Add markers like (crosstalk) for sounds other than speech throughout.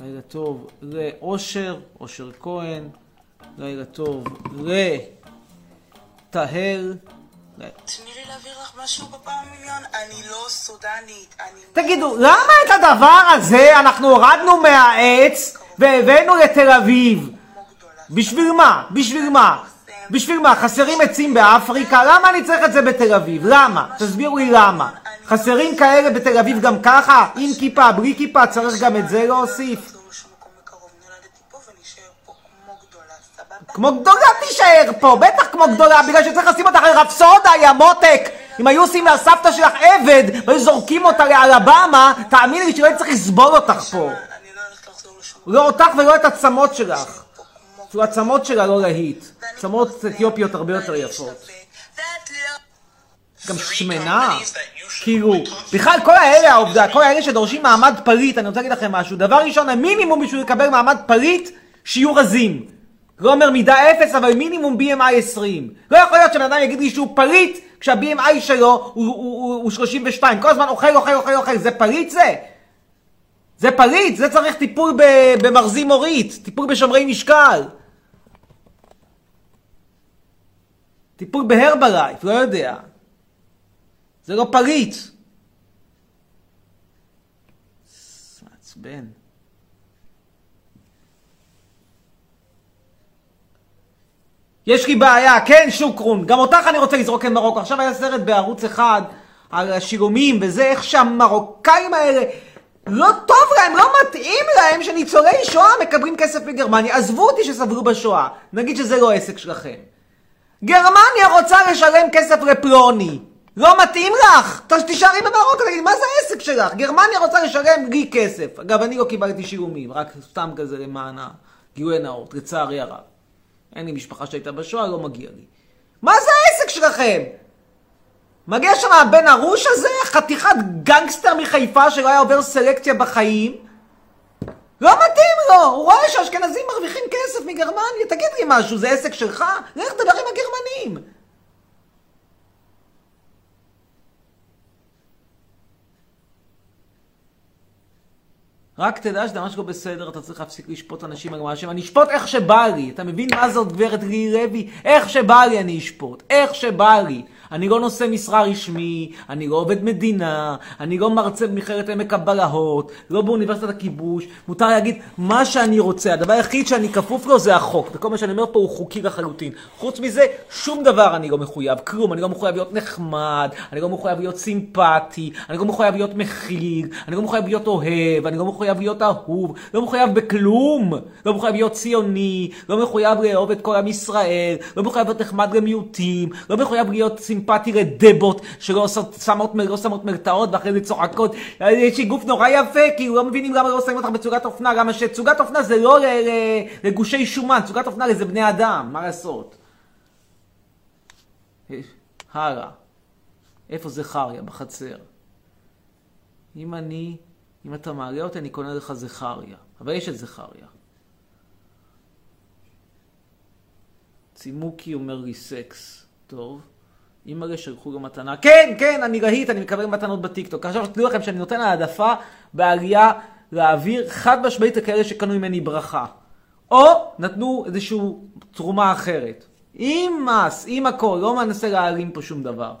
לילה טוב לאושר, אושר כהן. לילה טוב לטהר. תני לי להעביר לך משהו בפעם מיליון, אני לא סודנית, אני... תגידו, למה את הדבר הזה אנחנו הורדנו מהעץ והבאנו לתל אביב? בשביל מה? בשביל מה? בשביל מה? חסרים עצים באפריקה? למה אני צריך את זה בתל אביב? למה? תסבירו לי למה. חסרים כאלה בתל אביב גם ככה? עם כיפה, בלי כיפה, צריך גם את זה להוסיף? כמו גדולה, תישאר פה, בטח כמו גדולה, בגלל שצריך לשים אותך לרפסודה, יא מותק! אם היו עושים לסבתא שלך עבד, והיו זורקים אותה לאלבמה, תאמיני לי שלא הייתי צריך לסבול אותך פה. לא. לא אותך ולא את הצמות שלך. הצמות שלה לא להיט. צמות אתיופיות הרבה יותר יפות. גם שמנה. כאילו, בכלל כל האלה, העובדה, כל האלה שדורשים מעמד פליט, אני רוצה להגיד לכם משהו. דבר ראשון, המינימום בשביל לקבל מעמד פליט, שיהיו רזים. לא אומר מידה אפס, אבל מינימום BMI 20. לא יכול להיות שבן אדם יגיד לי שהוא פליט, כשה-BMI שלו הוא, הוא, הוא, הוא 32. כל הזמן אוכל, אוכל, אוכל, אוכל. זה פליט זה? זה פליט, זה צריך טיפול במרזים מורית, טיפול בשומרי משקל. טיפול בהרבלייף, לא יודע. זה לא פריט. מעצבן. יש לי בעיה, כן שוקרון, גם אותך אני רוצה לזרוק למרוקו. עכשיו היה סרט בערוץ אחד על השילומים וזה, איך שהמרוקאים האלה, לא טוב להם, לא מתאים להם שניצולי שואה מקבלים כסף מגרמניה. עזבו אותי שסבלו בשואה, נגיד שזה לא עסק שלכם. גרמניה רוצה לשלם כסף לפלוני. לא מתאים לך? תישארי במרוקו, תגידי, מה זה העסק שלך? גרמניה רוצה לשלם לי כסף. אגב, אני לא קיבלתי שילומים, רק סתם כזה למען הגילוי הנאות, לצערי הרב. אין לי משפחה שהייתה בשואה, לא מגיע לי. מה זה העסק שלכם? מגיע שם הבן ארוש הזה, חתיכת גנגסטר מחיפה שלא היה עובר סלקציה בחיים. לא מתאים לו, הוא רואה שאשכנזים מרוויחים כסף מגרמניה, תגיד לי משהו, זה עסק שלך? לך תדבר עם הגרמנים. רק תדע שזה ממש לא בסדר, אתה צריך להפסיק לשפוט אנשים על מה שהם. אני אשפוט איך שבא לי. אתה מבין מה זאת גברת לירי לוי? איך שבא לי אני אשפוט. איך שבא לי. אני לא נושא משרה רשמי, אני לא עובד מדינה, אני לא מרצה במכללת עמק הבלהות, לא באוניברסיטת הכיבוש. מותר להגיד מה שאני רוצה. הדבר היחיד שאני כפוף לו זה החוק. וכל מה שאני אומר פה הוא חוקי לחלוטין. חוץ מזה, שום דבר אני לא מחויב. כלום. אני לא מחויב להיות נחמד, אני לא מחויב להיות סימפטי, אני לא מחויב להיות מכיל, אני לא מחויב להיות אוהב, אני לא מחויב להיות אהוב, לא מחויב בכלום. לא מחויב להיות ציוני, לא מחויב לאהוב את כל עם ישראל, לא מחויב להיות נחמד למיעוטים, לא מחויב להיות סימפטי לדבות שלא שמות, לא שמות מרתעות ואחרי זה צוחקות. יש לי גוף נורא יפה, כאילו לא מבינים למה לא שמים אותך בצוגת אופנה, למה שצוגת אופנה זה לא לגושי שומן, צוגת אופנה זה בני אדם, מה לעשות? הלאה. איפה זכריה? בחצר. אם אני, אם אתה מעלה אותי, אני קונה לך זכריה. אבל יש את זכריה. צימוקי אומר לי סקס. טוב. אימא'לה שלחו לו מתנה. כן, כן, אני להיט, אני מקבל מתנות בטיקטוק. עכשיו תדעו לכם שאני נותן העדפה בעלייה לאוויר חד משמעית לכאלה שקנו ממני ברכה. או נתנו איזושהי תרומה אחרת. עם מס, עם הכל, לא מנסה להעלים פה שום דבר.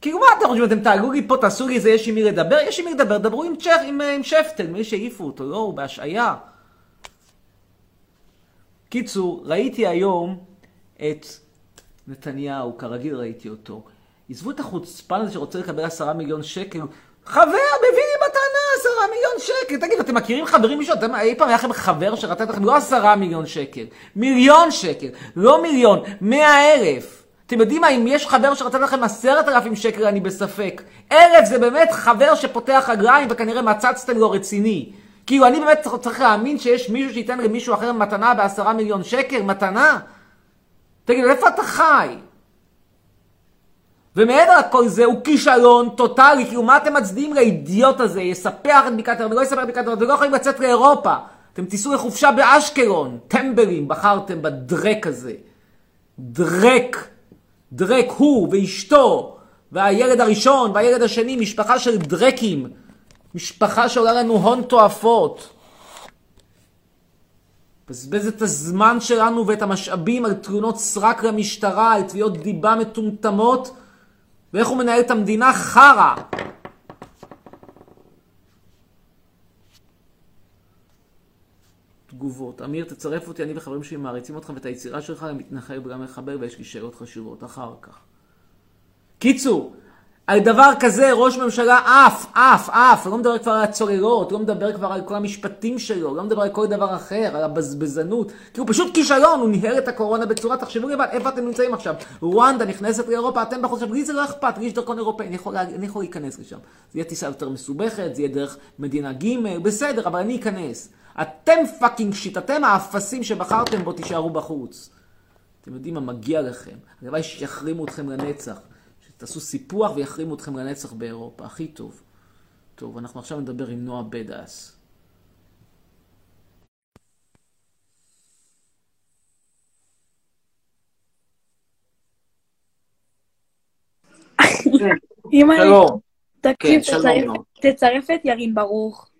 כאילו מה אתם חושבים, אתם תעלו לי פה, תעשו לי איזה יש עם מי לדבר? יש עם מי לדבר, דברו עם, צ'ך, עם, עם שפטל, מי שהעיפו אותו, לא, הוא בהשעיה. קיצור, ראיתי היום את נתניהו, כרגיל ראיתי אותו. עזבו את החוצפן הזה שרוצה לקבל עשרה מיליון שקל. חבר, מביא לי מתנה עשרה מיליון שקל. תגידו, אתם מכירים חברים מישהו? אתם אי פעם היה לכם חבר שרצה לכם לא עשרה מיליון שקל, מיליון שקל, לא מיליון, מאה אלף. אתם יודעים מה, אם יש חבר שרצה לכם עשרת אלפים שקל, אני בספק. אלף זה באמת חבר שפותח רגליים וכנראה מצצתם לו רציני. כאילו, אני באמת צריך להאמין שיש מישהו שייתן למישהו אחר מתנה בעשרה מיליון שקל? מתנה? תגיד, איפה אתה חי? ומעבר לכל זה, הוא כישלון טוטאלי, כאילו מה אתם מצדיעים לאידיוט הזה? יספח את בקעת הירדן, לא יספח את בקעת הירדן, ולא יכולים לצאת לאירופה. אתם תיסעו לחופשה באשקלון, טמבלים, בחרתם בדרק הזה. דרק, דרק הוא ואשתו, והילד הראשון והילד השני, משפחה של דרקים. משפחה שעולה לנו הון תועפות. מבזבז את הזמן שלנו ואת המשאבים על תלונות סרק למשטרה, על תביעות דיבה מטומטמות, ואיך הוא מנהל את המדינה? חרא. תגובות. אמיר, תצרף אותי, אני וחברים שלי מעריצים אותך ואת היצירה שלך, גם מתנחל וגם מחבר, ויש לי שאלות חשובות אחר כך. קיצור, על דבר כזה ראש ממשלה עף, עף, עף, לא מדבר כבר על הצוללות, לא מדבר כבר על כל המשפטים שלו, לא מדבר על כל דבר אחר, על הבזבזנות, כי הוא פשוט כישלון, הוא ניהל את הקורונה בצורה, תחשבו לבד, איפה אתם נמצאים עכשיו? רואנדה נכנסת לאירופה, אתם בחוץ, לי זה לא אכפת, לי יש דרכון אירופאי, אני אני יכול להיכנס לשם. זה יהיה טיסה יותר מסובכת, זה יהיה דרך מדינה ג', בסדר, אבל אני אכנס. אתם fucking shit, אתם האפסים שבחרתם בו תישארו בחוץ. אתם יודעים מה מגיע לכם, הלוואי שיחרימו אתכם לנצח. תעשו סיפוח ויחרימו אתכם לנצח באירופה, הכי טוב. טוב, אנחנו עכשיו נדבר עם נועה בדאס. שלום. תקשיב, כן. תצרף את ירין ברוך.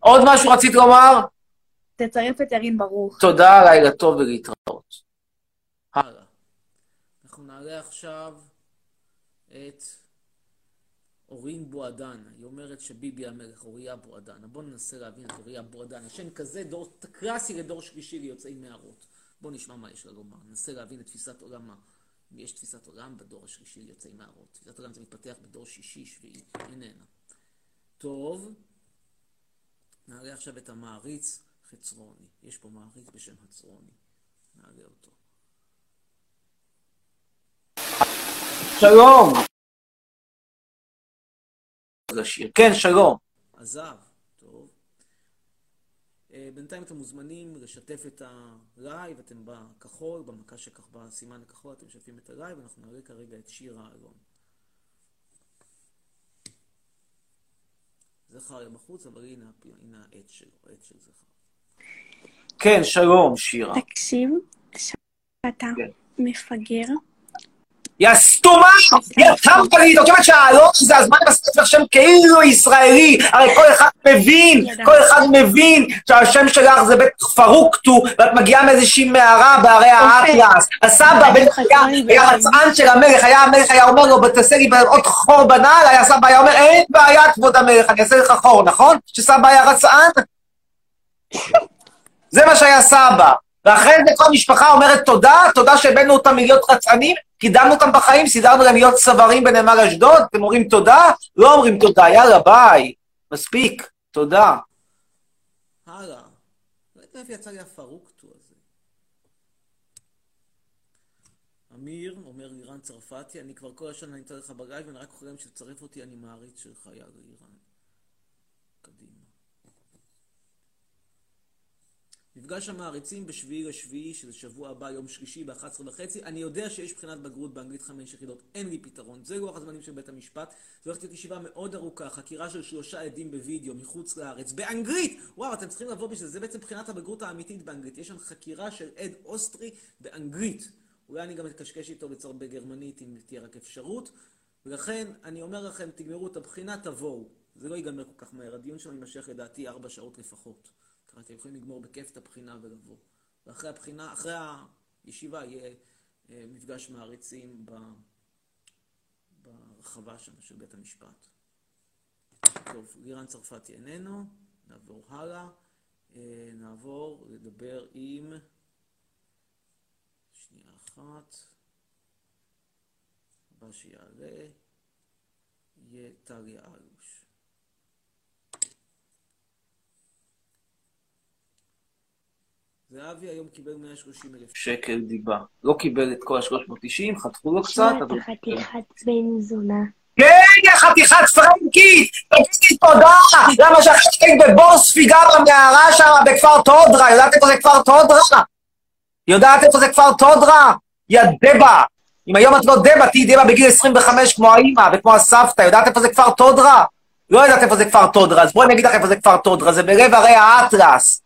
עוד משהו רצית לומר? תצרף את ירין ברוך. תודה, לילה טוב ולהתראות. הלאה. אנחנו נעלה עכשיו את אורין בועדן. היא אומרת שביבי המלך, אוריה בועדן. בואו ננסה להבין את אוריה בועדן. השם כזה, דור קלאסי לדור שלישי ליוצאי מערות. בואו נשמע מה יש לה לומר. ננסה להבין את תפיסת עולמה. יש תפיסת עולם בדור השלישי ליוצאי מערות. תפיסת עולם זה מתפתח בדור שישי, שביעי. איננה. טוב, נעלה עכשיו את המעריץ חצרוני. יש פה מעריץ בשם חצרוני. נעלה אותו. שלום! לשיר. כן, שלום. עזב. טוב. אה, בינתיים אתם מוזמנים לשתף את הלייב, אתם בכחול, במכה שכך בסימן הכחול, אתם משתפים את הלייב, אנחנו נעלה כרגע את שיר האלון. זכריה בחוץ, אבל הנה, הנה העט שלו, העט של זכר. כן, שלום, שירה. תקשיב, שאתה כן. מפגר. יא סתומה! יא טמפלית! את אומרת שהאלון זה הזמן בספר שם כאילו ישראלי, הרי כל אחד מבין. כל אחד מבין שהשם שלך זה בית פרוקטו, ואת מגיעה מאיזושהי מערה בהרי האטלס. הסבא אני בטח היה רצען של המלך, היה המלך היה אומר לו, תעשה לי עוד חור בנעל, היה סבא היה אומר, אין בעיה כבוד המלך, אני אעשה לך חור, נכון? שסבא היה רצען? זה מה שהיה סבא. ואחרי זה כל המשפחה אומרת תודה, תודה שהבאנו אותם מלהיות רצענים, קידמנו אותם בחיים, סידרנו להם להיות צברים בנמל אשדוד, אתם אומרים תודה? לא אומרים תודה, יאללה, ביי. מספיק, תודה. הלאה. לא יודעת יצא לי הפרוקטו הזה. אמיר, אומר לירן צרפתי, אני כבר כל השנה נמצא לך בגייב, ואני רק חולם שתצרף אותי, אני מעריץ שלך, יאללה, לירן. מפגש המעריצים בשביעי לשביעי, שזה שבוע הבא, יום שלישי, ב-11 וחצי. אני יודע שיש בחינת בגרות באנגלית חמש יחידות, אין לי פתרון. זה לוח הזמנים של בית המשפט. זו הולכת להיות ישיבה מאוד ארוכה, חקירה של שלושה עדים בווידאו, מחוץ לארץ, באנגלית! וואו, אתם צריכים לבוא בשביל זה, זה בעצם בחינת הבגרות האמיתית באנגלית. יש שם חקירה של עד אוסטרי באנגלית. אולי אני גם אקשקש איתו לצורך בגרמנית, אם תהיה רק אפשרות. ולכן, אני אומר לכם, תגמרו את הבחינה, תבואו. זה לא ייגמר כל כך מהר. הדיון שלנו יימשך לדעתי ארבע שעות לפחות. ככה אתם יכולים לגמור בכיף את הבחינה ולבוא. ואחרי הבחינה, אחרי הישיבה יהיה אה, מפגש מעריצים ב... ברחבה שם של בית המשפט. טוב, לירן צרפתי איננו, נעבור הלאה. אה, נעבור לדבר עם... שנייה אחת. הבא שיעלה יהיה טליה אלוש. זהבי היום קיבל 130 אלף שקל דיבה. לא קיבל את כל ה-390, חתכו לו קצת, אבל... חתיכת בן זונה. כן, יא חתיכת פרנקית! תגידי תודה! למה שאחרי בבור ספיגה במערה שם בכפר תודרה? יודעת איפה זה כפר תודרה? יודעת איפה זה כפר תודרה? יא דבה! אם היום את לא דבה, תהיי דבה בגיל 25 כמו האימא וכמו הסבתא. יודעת איפה זה כפר תודרה? לא יודעת איפה זה כפר תודרה, אז בואי אני אגיד לך איפה זה כפר תודרה. זה בלב הרי האטלס.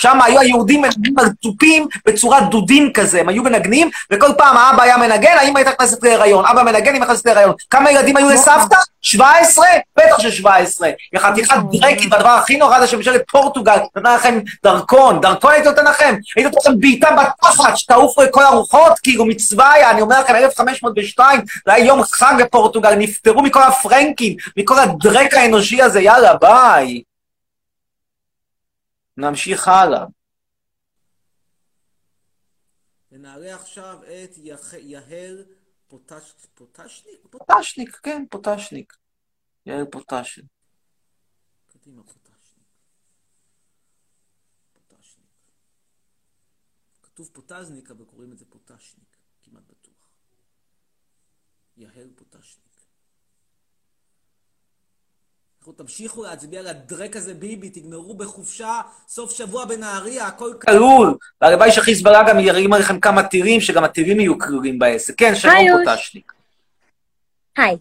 שם היו היהודים מנגנים על תופים בצורת דודים כזה, הם היו מנגנים, וכל פעם האבא היה מנגן, האמא הייתה נכנסת להיריון. אבא מנגן, אמא נכנסת להיריון. כמה ילדים היו לסבתא? 17? בטח ש-17. היא חתיכת דרקית, והדבר הכי נורא זה שממשלת פורטוגל נתנה לכם דרכון. דרכון הייתי נותן לכם. הייתי נותן לכם בעיטה בתחת, שתעופו לכל הרוחות, כאילו מצווה היה, אני אומר לכם, 1502, זה היה יום חג בפורטוגל, נפטרו מכל הפרנקים, מכל הדרק האנושי הזה, יאללה, ביי. נמשיך הלאה. ונעלה עכשיו את יח... יהל פוטש... פוטשניק? פוטשניק, כן, פוטשניק. יהל פוטשניק. קדימה, פוטשניק. פוטשניק. כתוב פוטזניק, אבל קוראים את זה פוטשניק, כמעט בטוח. יהל פוטשניק. אנחנו תמשיכו להצביע לדרק הזה ביבי, תגמרו בחופשה, סוף שבוע בנהריה, הכל כלול. והלוואי שחיזבאללה גם ירים עליכם כמה טילים, שגם הטילים יהיו כלולים בעסק. כן, שלום. פוטשניק. היי.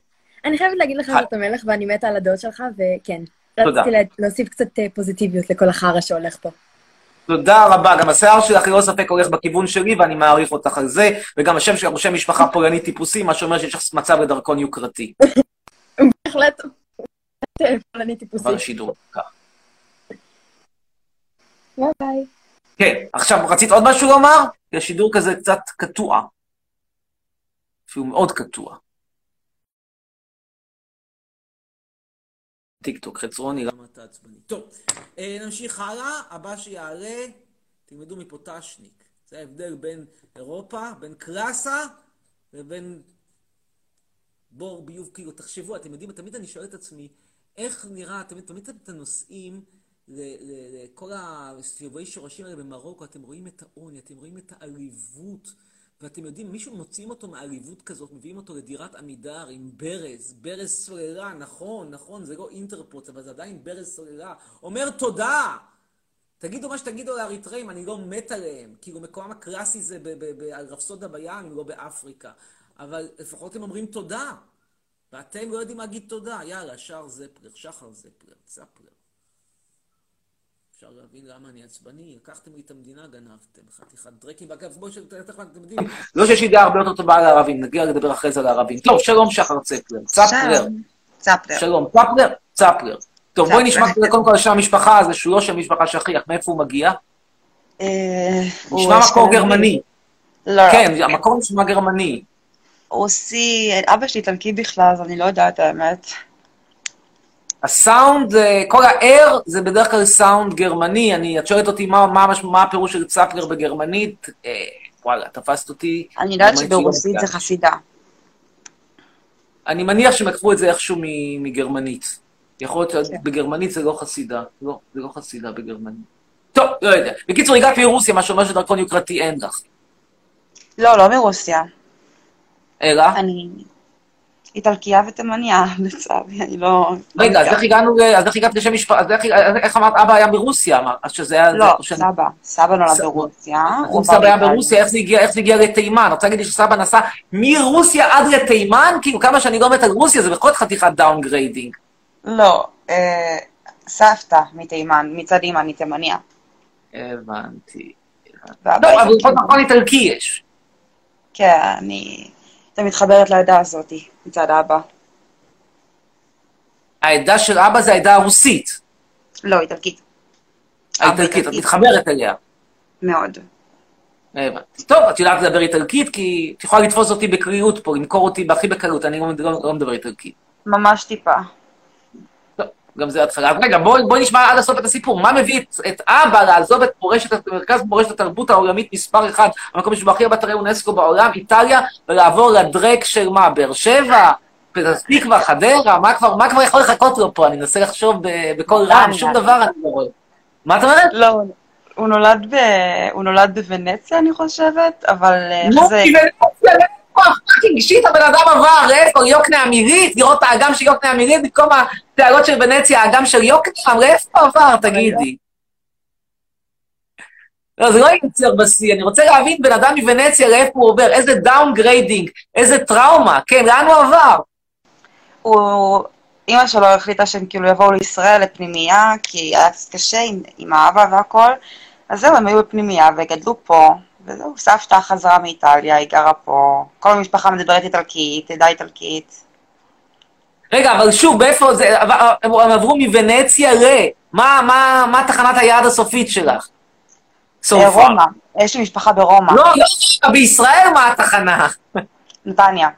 אני חייבת להגיד לך היי. זאת המלך, ואני מתה על הדעות שלך, וכן. תודה. רציתי לה- להוסיף קצת אה, פוזיטיביות לכל החרא שהולך פה. תודה רבה. גם השיער שלך ללא ספק הולך בכיוון שלי, ואני מעריך אותך על זה. וגם השם שלך הוא שם משפחה פולנית טיפוסי, מה שאומר שיש לך מצב לדרכון יוקרתי. בהחלט. פולני טיפוסי. אבל השידור. כך. ביי ביי. כן, עכשיו, רצית עוד משהו לומר? כי השידור כזה קצת קטוע. אפילו מאוד קטוע. טיק טוק, חצרוני, למה אתה עצבני? טוב, אה, נמשיך הלאה, הבא שיעלה, תלמדו מפוטשניק. זה ההבדל בין אירופה, בין קלאסה לבין בור ביוב, כאילו, תחשבו, אתם יודעים, תמיד אני שואל את עצמי, איך נראה, תמיד, תמיד ל- ל- לכל הסיבובי שורשים האלה במרוקו, אתם רואים את העוני, אתם רואים את העליבות, ואתם יודעים, מישהו מוציאים אותו מעליבות כזאת, מביאים אותו לדירת עמידר עם ברז, ברז סוללה, נכון, נכון, זה לא אינטרפוט, אבל זה עדיין ברז סוללה. אומר תודה! תגידו מה שתגידו לאריתראים, אני לא מת עליהם. כאילו, מקומם הקלאסי זה על רפסודה בים, לא באפריקה. אבל לפחות הם אומרים תודה. ואתם לא יודעים להגיד תודה. יאללה, שר זפלר, שחר זפלר, צפלר. אפשר להבין למה אני עצבני, לקחתם לי את המדינה, גנבתם, חתיכת דרקים. אגב, בואו שתכף אתם יודעים, לא שיש לי דעה הרבה יותר טובה על הערבים, נגיע לדבר אחרי זה על הערבים. טוב, שלום שחר צפלר. צפלר. שלום. צפלר. שלום. צפלר? טוב, בואי. נשמע קודם כל על שם המשפחה שהוא לא שם משפחה שכיח, מאיפה הוא מגיע? אה, נשמע מקור. גרמני. לא, כן, המקור נשמע גרמני. רוסי, אבא שלי איטלקי בכלל, אז אני לא יודעת האמת. הסאונד, אה, כל ה-R זה בדרך כלל סאונד גרמני. אני, את שואלת אותי מה, מה, מה הפירוש של צפלר בגרמנית? אה, וואלה, תפסת אותי. אני יודעת שברוסית. זה חסידה. אני מניח שהם לקחו את זה איכשהו מגרמנית. יכול להיות כן. שבגרמנית זה לא חסידה. לא, זה לא חסידה בגרמנית. טוב, לא יודע. בקיצור, הגעת מרוסיה, מה שאומר שדרכון יוקרתי אין לך. לא, לא מרוסיה. אלא? אני איטלקייה ותימניה, (laughs) לצערי, אני לא... רגע, אז לא איך הגענו, אז איך הגעת לשם משפחה, אז איך- אמרת, אבא היה מרוסיה, אמרת, אז שזה היה... לא, סבא. סבא נולד ברוסיה. אם סבא היה. ברוסיה, איך זה הגיע, לתימן? רוצה להגיד לי שסבא נסע מרוסיה עד לתימן? כאילו, כמה שאני לא מת על רוסיה, זה בכל חתיכת downgrading. לא, אה, סבתא מתימן, מצד אימא, מתימניה. הבנתי. ואבא לא, אבל. לפחות נכון איטלקי יש. כן, אני... אתה מתחברת לעדה הזאתי, מצד אבא. העדה של אבא זה העדה הרוסית, לא, איטלקית. האיטלקית, את. מתחברת אליה. מאוד. הבנתי. טוב, את יודעת לדבר איטלקית, כי את יכולה לתפוס אותי בקריאות פה, למכור אותי הכי בקלות, אני לא מדבר איטלקית. ממש טיפה. גם זה התחלה. רגע, בואי בוא נשמע עד הסוף את הסיפור. מה מביא את, את אבא לעזוב את מורשת, מרכז מורשת התרבות העולמית מספר אחד, המקום שבו הכי הרבה אתרי אונסקו בעולם, איטליה, ולעבור לדרק של מה, באר שבע? פתח תקווה, חדרה, מה כבר, מה כבר יכול לחכות לו פה? אני מנסה לחשוב בקול רם, שום דבר אני לא רואה. מה את אומרת? לא, הוא נולד, ב... הוא נולד בוונציה, אני חושבת, אבל אה, נו, זה... כי ונציה, איפה שיט הבן אדם עבר, איפה יוקנעם עירית, לראות את האגם של יוקנעם עירית במקום התעלות של ונציה, האגם של יוקנעם, לאיפה עבר, תגידי. לא, זה לא ייצר בשיא, אני רוצה להבין בן אדם מוונציה לאיפה הוא עובר, איזה דאונגריידינג, איזה טראומה, כן, לאן הוא עבר? הוא... אימא שלו החליטה שהם כאילו יבואו לישראל לפנימייה, כי היה קשה עם, עם האבא והכל, אז זהו, הם היו בפנימייה וגדלו פה, וזהו, סבתא חזרה מאיטליה, היא גרה פה, כל המשפחה מדברת איטלקית, עדה איטלקית. רגע, אבל שוב, באיפה זה, הם עברו מוונציה ל... מה, מה, מה תחנת היעד הסופית שלך? רומא, יש לי משפחה ברומא, לא, לא, בישראל מה התחנה? נתניה.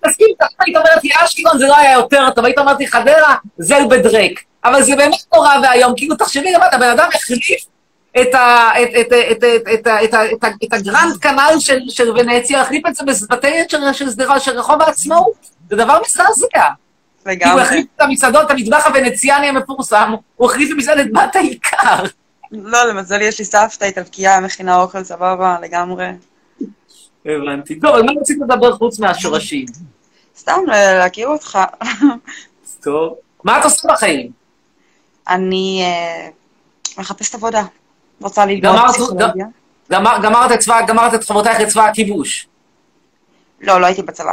תסכים, היית אומרת לי אשקלון זה לא היה יותר טוב, היית אומרת לי חדרה, זל בדרק. אבל זה באמת נורא ואיום, כאילו תחשבי לבד, הבן אדם החליף את ה- את- את- את- את- את את את את הגרנד קנל של- של ונציה, החליף את זה בבתי של- של של רחוב העצמאות. זה דבר מזעזע. כאילו הוא לגמרי. החליף את המסעדות, את המטבח הוונציאני המפורסם, הוא החליף במסעדת בת העיקר. לא, למזלי יש לי סבתא איטלקייה, מכינה אוכל סבבה, לגמרי. הבנתי. טוב, על מה רצית לדבר חוץ מהשורשים? סתם להכיר אותך. טוב. מה את עושה בחיים? אני אה, מחפשת עבודה. רוצה ללמוד פסיכולוגיה. גמר- גמרת את צבא, גמרת את חברותייך לצבא הכיבוש. לא, לא הייתי בצבא.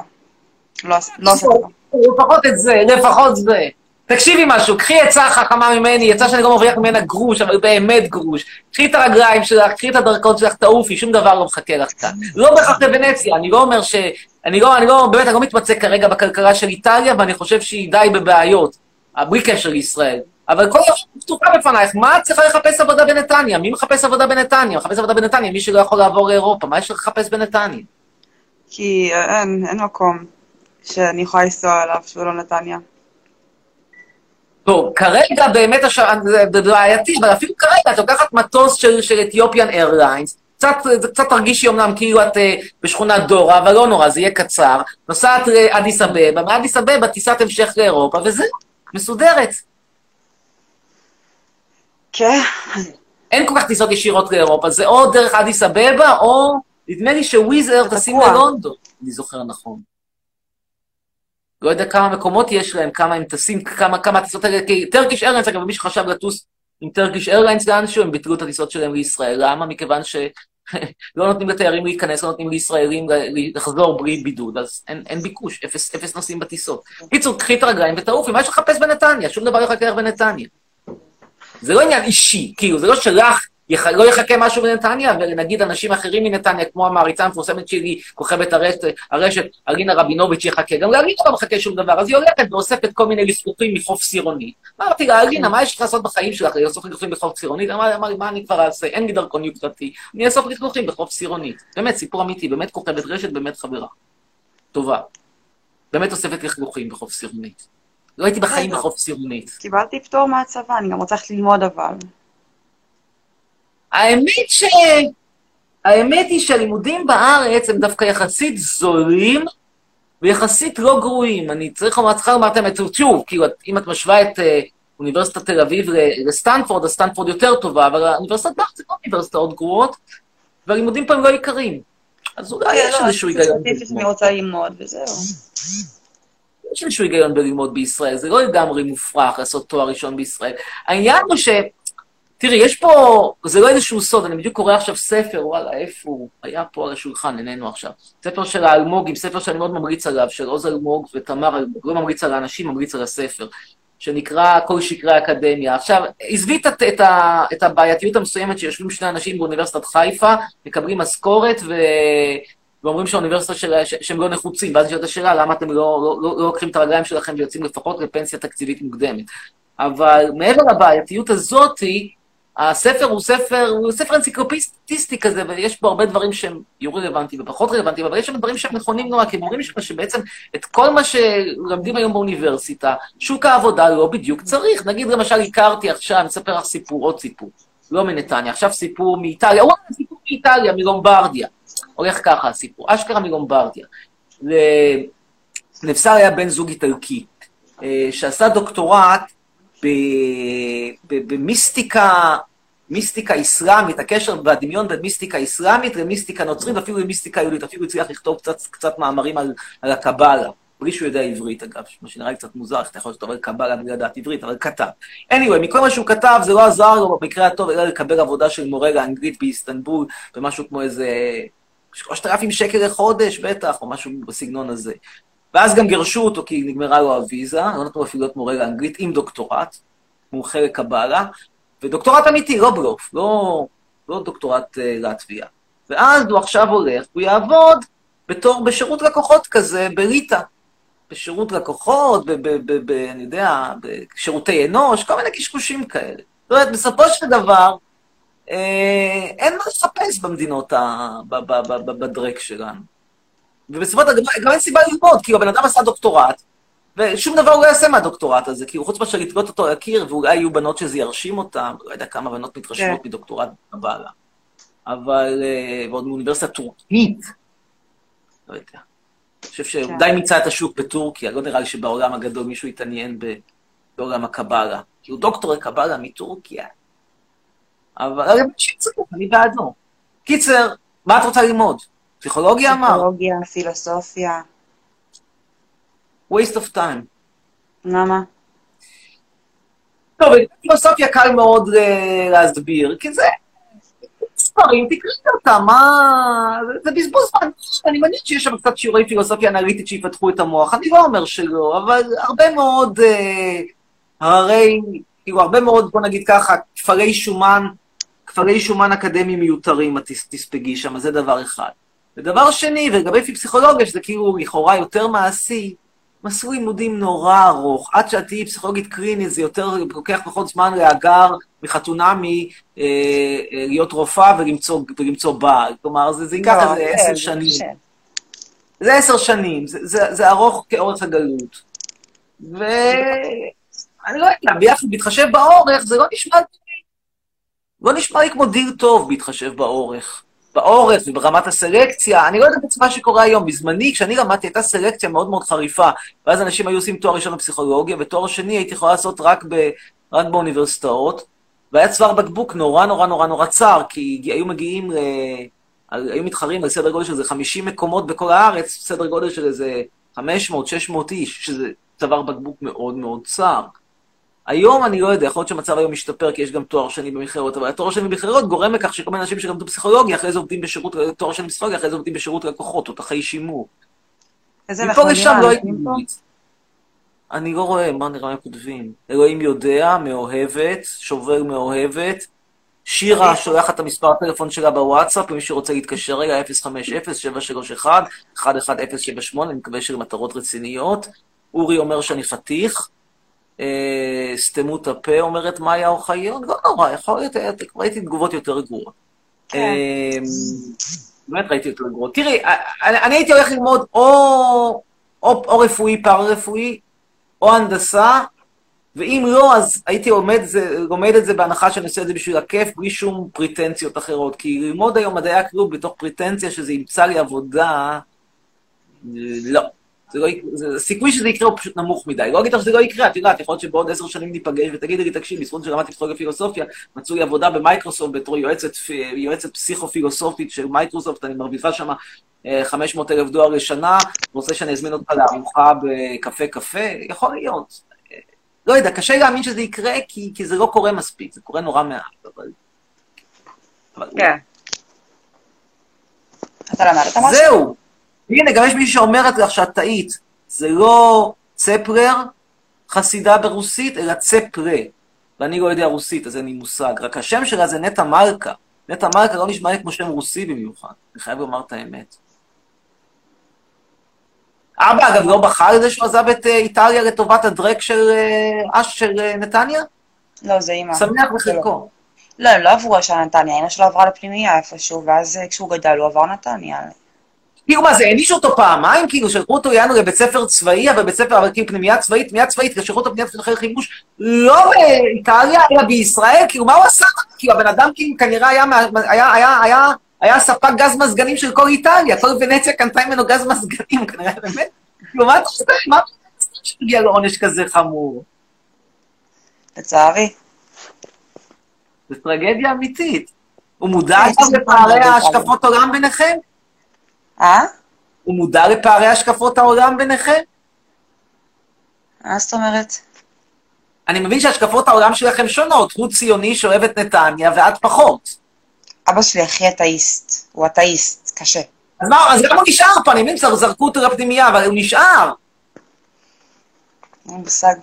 לא עש- לא עושה צבא. לפחות את זה, לפחות זה. תקשיבי משהו, קחי עצה חכמה ממני, עצה שאני לא מרוויח ממנה גרוש, אבל באמת גרוש. קחי את הרגליים שלך, קחי את הדרכון שלך, תעופי, שום דבר לא מחכה לך כאן. לא בהכרח בוונציה, אני לא אומר ש... אני לא, אני לא, באמת, אני לא מתמצא כרגע בכלכלה של איטליה, ואני חושב שהיא די בבעיות, בלי קשר לישראל. אבל כל דבר פתוחה בפנייך, מה את צריכה לחפש עבודה בנתניה? מי מחפש עבודה בנתניה? מחפש עבודה בנתניה, מי שלא יכול לעבור לאירופה, מה יש לך לחפש בנתניה? כי אה, אין, אין מקום שאני יכולה לנסוע אליו שהוא לא נתניה. טוב, כרגע באמת הש... זה בעייתי, אבל אפילו כרגע את לוקחת מטוס של, של אתיופיאן איירליינס, קצת, קצת תרגישי אמנם כאילו את אה, בשכונת דורה, אבל לא נורא, זה יהיה קצר. נוסעת לאדיס אבבה, מאדיס אבבה טיסת המשך לאירופה, וזהו, מסודרת. כן, אין כל כך טיסות ישירות לאירופה, זה או דרך אדיס אבבה, או נדמה לי שוויז אייר טסים. ללונדון, אני זוכר נכון. לא יודע כמה מקומות יש להם, כמה הם טסים, כמה, כמה הטיסות האלה, כי טרקיש איירליינס, אגב, מי שחשב לטוס עם טרקיש איירליינס לאנשהו, הם ביטלו את הטיסות שלהם לישראל. למה? מכיוון שלא (laughs) נותנים לתיירים להיכנס, לא נותנים לישראלים לחזור בלי בידוד, אז אין, אין ביקוש, אפס, אפס נוסעים בטיסות. קיצור, קחי את הרגליים ותעופי, מה יש לחפש בנתניה? שום דבר לא יחכה בנתניה. זה לא עניין אישי, כאילו, זה לא שלך יח... לא יחכה משהו בנתניה, ונגיד אנשים אחרים מנתניה, כמו המעריצה המפורסמת שלי, כוכבת הרשת, הרשת אלינה רבינוביץ' יחכה, גם לאלינה לא מחכה שום דבר, אז היא הולכת ואוספת כל מיני לפלופים מחוף סירוני. אמרתי לה, אלינה, מה יש לך לעשות בחיים שלך, לאסוף לכלוכים בחוף סירונית? אמרה לי, מה אני כבר אעשה? אין לי דרכון יוקרתי, אני אאסוף לכלוכים בחוף סירונית. באמת, סיפור אמיתי, באמת כוכבת רשת, באמת חברה. טובה. באמת אוספת לכלוכים בחוף סירונית. לא הייתי בחיים. בחוף סירונית. קיבלתי פטור מהצבא, אני גם רוצה ללכת ללמוד אבל. האמת ש... האמת היא שהלימודים בארץ הם דווקא יחסית זולים ויחסית לא גרועים. אני צריך לומר, צריכה לומר את האמת, שוב, כאילו, אם את משווה את אה, אוניברסיטת תל אביב לסטנפורד, אז סטנפורד יותר טובה, אבל האוניברסיטת בארץ זה לא אוניברסיטאות גרועות, והלימודים פה הם לא יקרים. אז אולי יש לא, איזשהו היגיון. אני. רוצה ללמוד וזהו. יש איזשהו היגיון בללמוד בישראל, זה לא לגמרי מופרך לעשות תואר ראשון בישראל. העניין הוא ש... תראי, יש פה, זה לא איזשהו סוד, אני בדיוק קורא עכשיו ספר, וואלה, איפה הוא? היה פה על השולחן, איננו עכשיו. ספר של האלמוגים, ספר שאני מאוד ממליץ עליו, של עוז אלמוג ותמר אלמוג, לא ממליץ על האנשים, ממליץ על הספר, שנקרא כל שקרי האקדמיה. עכשיו, עזבי את, את, ה- את הבעייתיות המסוימת שיושבים שני אנשים באוניברסיטת חיפה, מקבלים משכורת ו... ואומרים שהאוניברסיטה של... ש- שהם לא נחוצים, ואז נשאלת השאלה, למה אתם לא, לא, לא, לא לוקחים את הרגליים שלכם ויוצאים לפחות לפנסיה תקציבית מוקדמת. אבל מעבר לבעייתיות הזאתי, הספר הוא ספר, הוא ספר אנציקלופיסטי כזה, ויש בו הרבה דברים שהם יהיו רלוונטיים ופחות רלוונטיים, אבל יש שם דברים שהם נכונים נורא, כי הם אומרים שם שבעצם את כל מה שלומדים היום באוניברסיטה, שוק העבודה לא בדיוק צריך. נגיד למשל, הכרתי עכשיו, אני אספר לך סיפור, עוד סיפור, לא מנתניה, עכשיו סיפור מאיטליה, וואלה, סיפור מאיטליה, מלומברדיה. הולך ככה הסיפור, אשכרה מלומברדיה. ל- לבשר היה בן זוג איטלקי, אה, שעשה דוקטורט במיסטיקה, מיסטיקה אסלאמית, הקשר והדמיון בין מיסטיקה אסלאמית למיסטיקה נוצרית, אפילו למיסטיקה יהודית, אפילו הצליח לכתוב קצת, קצת מאמרים על, על הקבלה, בלי שהוא יודע עברית אגב, מה שנראה לי קצת מוזר, איך אתה יכול על קבלה בלי לדעת עברית, אבל כתב. anyway, מכל מה שהוא כתב, זה לא עזר לו במקרה הטוב, אלא לקבל עבודה של מורה לאנגלית באיסטנבול, במשהו כמו איזה 3,000 שקל לחודש, בטח, או משהו בסגנון הזה. ואז גם גירשו אותו כי נגמרה לו הוויזה, לא נתנו אפילו להיות מורה לאנגלית עם דוקטורט, מומחה לקבלה, ודוקטורט אמיתי, לא בלוף, לא, לא דוקטורט אה, לטביה. ואז הוא עכשיו הולך, הוא יעבוד בתור, בשירות לקוחות כזה, בליטא. בשירות לקוחות, ב, ב, ב, ב, אני יודע, בשירותי אנוש, כל מיני קשקושים כאלה. זאת אומרת, בסופו של דבר, אין מה לחפש במדינות, ה, בדרק שלנו. ובסופו של דבר, גם אין סיבה ללמוד, כי הבן אדם עשה דוקטורט, ושום דבר הוא לא יעשה מהדוקטורט הזה, כי הוא חוץ מאשר לתלות אותו על הקיר, ואולי יהיו בנות שזה ירשים אותן, לא יודע כמה בנות מתרשמות כן. מדוקטורט בבעלה. אבל, אה, ועוד מאוניברסיטה טורקית, לא יודע. אני חושב שהוא. די מיצה את השוק בטורקיה, לא נראה לי שבעולם הגדול מישהו יתעניין בעולם הקבלה. כי הוא דוקטור לקבלה מטורקיה. אבל אני בעדו. קיצר, מה את רוצה ללמוד? פסיכולוגיה אמר? פסיכולוגיה, פילוסופיה. waste of time. למה? טוב, פילוסופיה קל מאוד אה, להסביר, כי זה ספרים, תקראי אותם, מה... זה- בזבוז זמן. אני מניח שיש שם קצת שיעורי פילוסופיה אנליטית שיפתחו את המוח, אני לא אומר שלא, אבל הרבה מאוד אה, הררי, כאילו הרבה מאוד, בוא נגיד ככה, כפרי שומן, כפרי שומן אקדמיים מיותרים, את תס- תספגי שם, זה דבר אחד. ודבר שני, ולגבי פסיכולוגיה, שזה כאילו לכאורה יותר מעשי, מסלול לימודים נורא ארוך. עד שאת תהיי פסיכולוגית קלינית, זה יותר, לוקח פחות זמן להגר מחתונמי אה, אה, להיות רופאה ולמצוא, ולמצוא בעל. כלומר, זה, זה ייקח לא, איזה כן, עשר שנים. זה עשר שנים, זה, זה, זה ארוך כאורך הגלות. ואני לא יודע, ביחד, בהתחשב באורך, זה לא נשמע לא נשמע לי כמו דיל טוב בהתחשב באורך. באורך וברמת הסלקציה, אני לא יודע בעצם מה שקורה היום. בזמני, כשאני למדתי, הייתה סלקציה מאוד מאוד חריפה, ואז אנשים היו עושים תואר ראשון בפסיכולוגיה, ותואר שני הייתי יכולה לעשות רק, ב, רק באוניברסיטאות, והיה צוואר בקבוק נורא נורא נורא נורא צר, כי היו מגיעים ל... על- היו מתחרים על סדר גודל של איזה 50 מקומות בכל הארץ, סדר גודל של איזה 500-600 איש, שזה צוואר בקבוק מאוד מאוד צר. היום אני לא יודע, יכול להיות שהמצב היום משתפר כי יש גם תואר שני במכללות, אבל התואר שני במכללות גורם לכך שכל מיני אנשים שלמדו פסיכולוגיה, אחרי זה עובדים בשירות, תואר שני בפסיכולוגיה, אחרי זה עובדים בשירות לקוחות, תותחי שימור. איזה מפה לשם לא הייתי. ממליץ. אני לא רואה, מה נראה הם כותבים? אלוהים יודע, מאוהבת, שובר מאוהבת. שירה שולחת את המספר הטלפון שלה בוואטסאפ, למי שרוצה להתקשר אליה, 050-731-11078, אני מקווה שלמטרות רציניות. אורי אומר שאני חתיך. אה, סתמו את הפה, אומרת מאיה אוחיון, לא נורא, יכול להיות, ראיתי תגובות יותר גרועות. כן. אה, באמת ראיתי יותר גרועות. תראי, אני, אני הייתי הולך ללמוד או, או, או רפואי, פארה-רפואי, או הנדסה, ואם לא, אז הייתי לומד, זה, לומד את זה בהנחה שאני עושה את זה בשביל הכיף, בלי שום פריטנציות אחרות. כי ללמוד היום מדעי הכלום בתוך פריטנציה שזה ימצא לי עבודה, לא. זה לא, יק- זה, הסיכוי שזה יקרה הוא פשוט נמוך מדי. לא אגיד לך שזה לא יקרה, את יודעת, יכול להיות שבעוד עשר שנים ניפגש ותגידי לי, תקשיב, בזכות שלמדתי פסיכולוגיה ופילוסופיה, מצאו לי עבודה במייקרוסופט בתור יועצת, יועצת פסיכו-פילוסופית של מייקרוסופט, אני מרוויחה שם 500 אלף דולר לשנה, רוצה שאני אזמין אותך לארוחה בקפה קפה, יכול להיות. אה, לא יודע, קשה להאמין שזה יקרה, כי, כי זה לא קורה מספיק, זה קורה נורא מעט, אבל... אבל כן. אתה למדת משהו? זהו. הנה, גם יש מישהי שאומרת לך שאת טעית. זה לא צפלר, חסידה ברוסית, אלא צפרה. ואני לא יודע רוסית, אז אין לי מושג. רק השם שלה זה נטע מלכה. נטע מלכה לא נשמע לי כמו שם רוסי במיוחד. אני חייב לומר את האמת. אבא, אגב, לא בחר על זה שהוא עזב את אה, איטליה לטובת הדרק של אה, אש של אה, נתניה? לא, זה אימא. שמח זה בחלקו. לא, הם לא עברו ישר נתניה, אמא שלו עברה לפנימייה איפשהו, ואז כשהוא גדל הוא עבר נתניה. כאילו מה, זה הענישו אותו פעמיים? כאילו, שלחו אותו יענו לבית ספר צבאי, אבל בית ספר, אבל כאילו פנימייה צבאית, פנימייה צבאית, שלחו אותו פנימייה צבאית חימוש, לא באיטליה, אלא בישראל, כאילו, מה הוא עשה? כאילו, הבן אדם כאילו כנראה היה, היה, היה, היה, היה ספק גז מזגנים של כל איטליה, כל ונציה קנתה ממנו גז מזגנים, כנראה באמת. כאילו, מה אתה עושה? מה אתה עושה שהגיע לעונש כזה חמור? לצערי. זו טרגדיה אמיתית. הוא מודע כן, לפערי ההשקפות עולם ביניכם? אה? הוא מודע לפערי השקפות העולם ביניכם? מה זאת אומרת? אני מבין שהשקפות העולם שלכם שונות. הוא ציוני שאוהב את נתניה, ואת פחות. אבא שלי הכי אתאיסט. הוא אתאיסט, קשה. אז מה, אז למה הוא נשאר פה? אני מבין, זר- זרקו אותו לפנימייה, אבל הוא נשאר. מושג.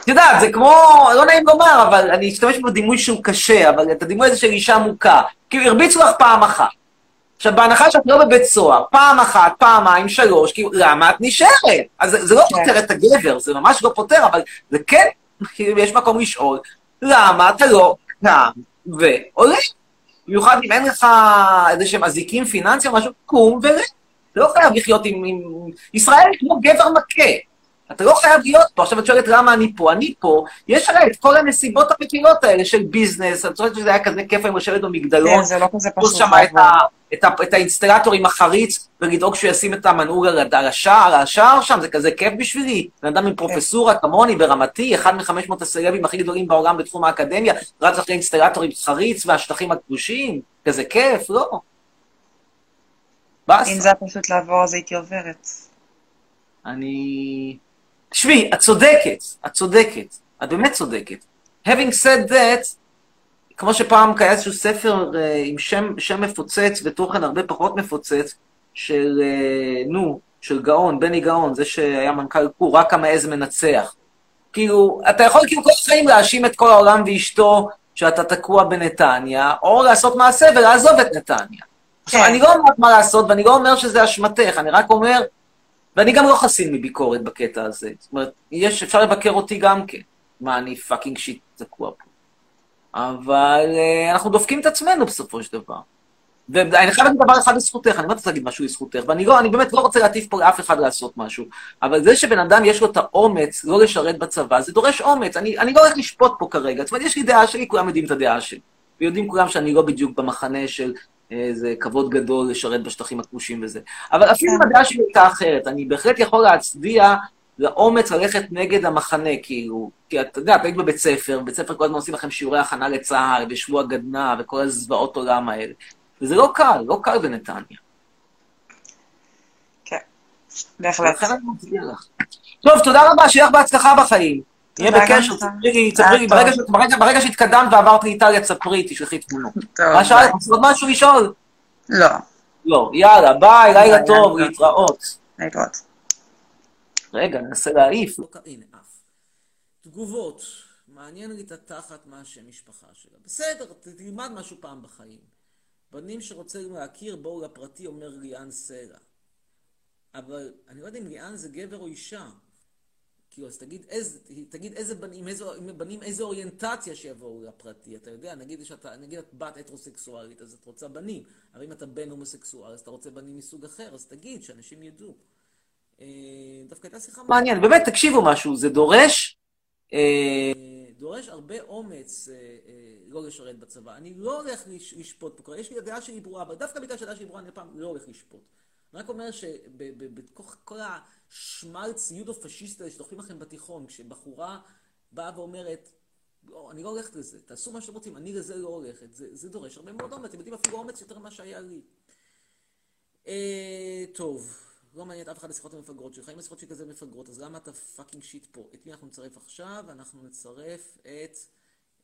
את יודעת, זה כמו, לא נעים לומר, אבל אני אשתמש בדימוי שהוא קשה, אבל את הדימוי הזה של אישה מוכה. כאילו, הרביצו לך פעם אחת. עכשיו, בהנחה שאת לא בבית סוהר, פעם אחת, פעמיים, שלוש, כאילו, למה את נשארת? אז זה, זה לא כן. פותר את הגבר, זה ממש לא פותר, אבל זה כן, כאילו, יש מקום לשאול, למה אתה לא קם ועולה? במיוחד אם אין לך איזה שהם אזיקים פיננסיים או משהו, קום ולה. אתה לא חייב לחיות עם... עם... ישראל כמו גבר מכה. אתה לא חייב להיות פה. עכשיו את שואלת למה אני פה. אני פה, יש עליי את כל הנסיבות המקלות האלה של ביזנס. את חושבת שזה היה כזה כיף היום לשבת במגדלון, כן, זה לא כזה פשוט שם את. ה, את, ה, את האינסטלטור עם החריץ ולדאוג שהוא ישים את המנעול על, על השער, על השער שם, זה כזה כיף בשבילי. בן אדם עם פרופסורה כמוני, ברמתי, אחד מחמש מאות הסלבים הכי גדולים בעולם בתחום האקדמיה, רץ אחרי אינסטלטור עם חריץ והשטחים הכבושים, כזה כיף, לא. באסה. אם זה היה פשוט לעבור, אז הייתי עוברת. אני... תשמעי, את צודקת, את צודקת, את באמת צודקת. Having said that, כמו שפעם היה איזשהו ספר uh, עם שם, שם מפוצץ ותוכן הרבה פחות מפוצץ, של, uh, נו, של גאון, בני גאון, זה שהיה מנכ"ל קור, רק המעז מנצח. כאילו, אתה יכול כאילו כל החיים להאשים את כל העולם ואשתו שאתה תקוע בנתניה, או לעשות מעשה ולעזוב את נתניה. עכשיו, כן. אני לא אומר מה לעשות, ואני לא אומר שזה אשמתך, אני רק אומר, ואני גם לא חסין מביקורת בקטע הזה. זאת אומרת, יש, אפשר לבקר אותי גם כן. מה, אני fucking shit תקוע פה. אבל אה, אנחנו דופקים את עצמנו בסופו של דבר. ואני חייב להגיד דבר אחד לזכותך, אני לא רוצה להגיד משהו לזכותך, ואני לא, אני באמת לא רוצה להטיף פה לאף אחד לעשות משהו, אבל זה שבן אדם יש לו את האומץ לא לשרת בצבא, זה דורש אומץ. אני, אני לא הולך לשפוט פה כרגע, זאת אומרת, יש לי דעה שלי, כולם יודעים את הדעה שלי. ויודעים כולם שאני לא בדיוק במחנה של איזה כבוד גדול לשרת בשטחים הכבושים וזה. אבל אפילו אם הדעה שלי הייתה אחרת, אני בהחלט יכול להצדיע לאומץ ללכת נגד המחנה, כאילו, כי את יודעת, היית בבית ספר, בבית ספר כל הזמן עושים לכם שיעורי הכנה לצה"ל, ושבוע גדנ"ע, וכל הזוועות עולם האלה. וזה לא קל, לא קל בנתניה. כן, בהחלט. טוב, תודה רבה, שיהיה לך בהצלחה בחיים. גם בקשר. תספרי לי, טוב. ברגע שהתקדמת ועברת לאיטליה, תספרי, תשלחי תמונות. טוב, מה שאלת? עוד משהו לשאול? לא, לא. יאללה, ביי, לילה טוב. להתראות. להתראות. רגע, ננסה להעיף. לא, הנה, עף. תגובות. מעניין לי את התחת מה השם משפחה שלה. בסדר, תלמד משהו פעם בחיים. בנים שרוצים להכיר, בואו לפרטי, אומר ליאן סלע. אבל אני לא יודע אם ליאן זה גבר או אישה. כאילו, אז תגיד איזה, תגיד איזה בנים, איזה, בנים, איזה אוריינטציה שיבואו לפרטי. אתה יודע, נגיד, שאתה, נגיד את בת הטרוסקסואלית, אז את רוצה בנים. אבל אם אתה בן הומוסקסואל, אז אתה רוצה בנים מסוג אחר, אז תגיד, שאנשים ידעו. אה, דווקא הייתה שיחה מעניינת. באמת, תקשיבו משהו, זה דורש, אה, דורש הרבה אומץ אה, אה, לא לשרת בצבא. אני לא הולך לש- לשפוט פה. יש לי דעה שלי ברורה, אבל דווקא בגלל שהדעה שלי ברורה, אני הפעם לא הולך לשפוט. אני רק אומר שבתוך כל השמאלץ יודו-פשיסט הזה שדוחפים לכם בתיכון, כשבחורה באה ואומרת, לא, אני לא הולכת לזה, תעשו מה שאתם רוצים, אני לזה לא הולכת. זה, זה דורש הרבה מאוד אומץ, אתם יודעים אפילו אומץ יותר ממה שהיה לי. אה, טוב, לא מעניין אף אחד השיחות המפגרות שלך. אם השיחות שלי כזה מפגרות, אז למה אתה fucking shit פה? את מי אנחנו נצרף עכשיו? אנחנו נצרף את...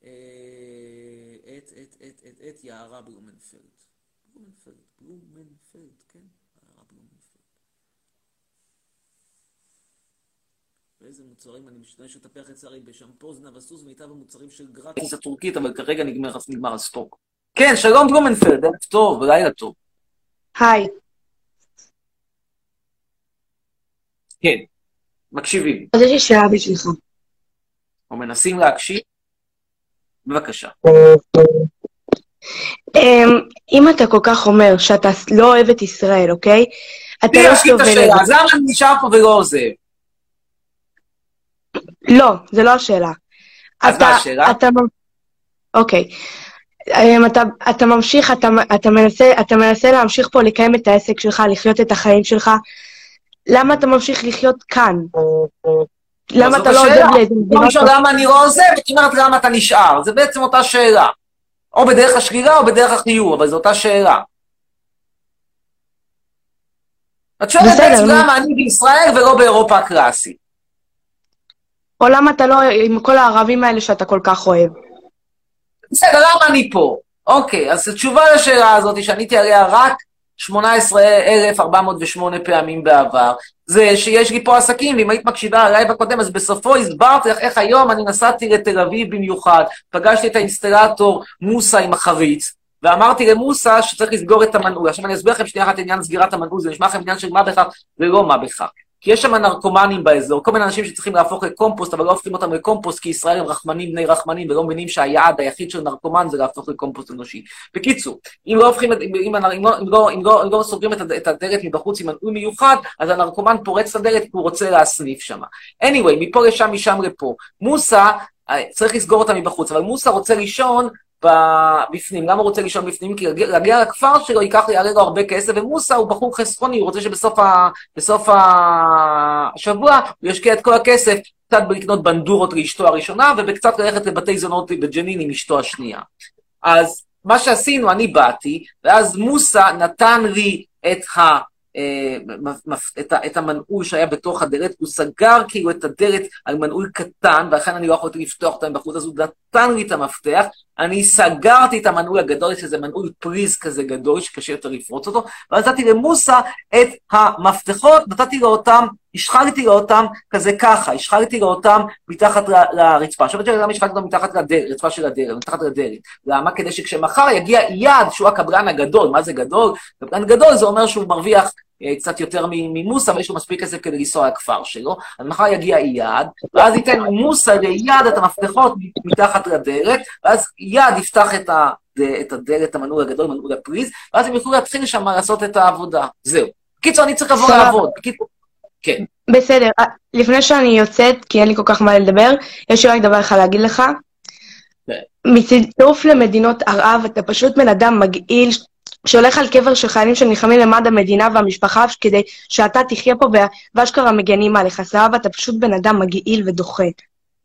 אה, את, את, את, את, את יערה בלומנפלד. בלומנפלד, בלומנפלד, כן? יערה בלומנפלד. ואיזה מוצרים אני משתמש לטפח לצערי בשמפוז נבסוס ומיטב המוצרים של גרטיס הטורקית, אבל כרגע נגמר, נגמר הסטוק. כן, שלום בלומנפלד, ערב טוב, לילה טוב. היי, כן, מקשיבים, אז יש לי שאלה בשבילך. או מנסים להקשיב. בבקשה. אמ, אם אתה כל כך אומר שאתה לא אוהב את ישראל, אוקיי? אתה לא סובל את זה. אז למה אני נשאר פה ולא עוזב? לא, זה לא השאלה. אז מה השאלה? אוקיי. אמ, אתה, אתה ממשיך, אתה, אתה, מנסה, אתה מנסה להמשיך פה לקיים את העסק שלך, לחיות את החיים שלך. למה אתה ממשיך לחיות כאן? למה אתה לא. עוזב לאיזה לא מדינות? למה אני לא עוזב, אומרת למה אתה נשאר. זה בעצם אותה שאלה. או בדרך השלילה או בדרך החיוב, אבל זו אותה שאלה. את שואלת בעצם. למה אני בישראל ולא באירופה הקלאסית. או למה אתה לא עם כל הערבים האלה שאתה כל כך אוהב? בסדר, למה אני פה? אוקיי, אז התשובה לשאלה הזאת, שעניתי עליה רק 18,408 פעמים בעבר, זה שיש לי פה עסקים, ואם היית מקשיבה ללייב הקודם, אז בסופו הסברתי לך איך היום אני נסעתי לתל אביב במיוחד, פגשתי את האינסטלטור מוסא עם החריץ, ואמרתי למוסא שצריך לסגור את המנעול. עכשיו אני אסביר לכם שנייה אחת עניין סגירת המנעול, זה נשמע לכם עניין של מה בכך ולא מה בכך. כי יש שם נרקומנים באזור, כל מיני אנשים שצריכים להפוך לקומפוסט, אבל לא הופכים אותם לקומפוסט, כי ישראל הם רחמנים בני רחמנים, ולא מבינים שהיעד היחיד של נרקומן זה להפוך לקומפוסט אנושי. בקיצור, אם לא הופכים, אם, אם, אם, לא, אם, לא, אם, לא, אם לא סוגרים את, הד- את הדלת מבחוץ עם מנעול מיוחד, אז הנרקומן פורץ את הדלת כי הוא רוצה להסניף שם. anyway, מפה לשם, משם לפה. מוסא, אה, צריך לסגור אותה מבחוץ, אבל מוסא רוצה לישון בפנים. למה הוא רוצה לישון בפנים? כי להגיע- לכפר שלו ייקח, יעלה לו הרבה כסף, ומוסא הוא בחור חסכוני, הוא רוצה שבסוף ה... השבוע הוא ישקיע את כל הכסף קצת בלקנות בנדורות לאשתו הראשונה, ובקצת ללכת לבתי זונות בג'נין עם אשתו השנייה. אז מה שעשינו, אני באתי, ואז מוסא נתן לי את ה... אה, את, את המנעול שהיה בתוך הדלת, הוא סגר כאילו את הדלת על מנעול קטן, ולכן אני לא יכולתי לפתוח אותה מבחוץ, אז הוא נתן לי את המפתח, אני סגרתי את המנעול הגדול, שזה מנעול פריז כזה גדול, שקשה יותר לפרוץ אותו, ואז נתתי למוסא את המפתחות, נתתי לו אותם, השחררתי לו אותם כזה ככה, השחררתי לו אותם מתחת לרצפה. עכשיו אתה יודע למה השחררתי אותם מתחת לרצפה של הדלת, מתחת לדלת. למה? כדי שכשמחר יגיע אייד, שהוא הקבלן הגדול, מה זה גדול? קבלן גדול זה אומר שהוא מרוויח קצת יותר ממוסא, ויש לו מספיק כסף כדי לנסוע לכפר שלו, אז מחר יגיע אייד, ואז ייתן מוסא לאייד את המפתחות מתחת לדלת, ואז אייד יפתח את ה... את הדלת, המנעול הגדול, מנעול הפריז, ואז הם יוכלו להתחיל שם לעשות את העבודה. זהו. בקיצור, אני צריך לבוא. לעבוד. בקיצור, כן. בסדר, אה, לפני שאני יוצאת, כי אין לי כל כך מה לדבר, יש לי רק דבר אחד להגיד לך. כן. מצירוף למדינות ערב, אתה פשוט בן אדם מגעיל, שהולך על קבר של חיילים שנלחמים למען המדינה והמשפחה, כדי שאתה תחיה פה ואשכרה מגנים עליך, סבבה? אתה פשוט בן אדם מגעיל ודוחה.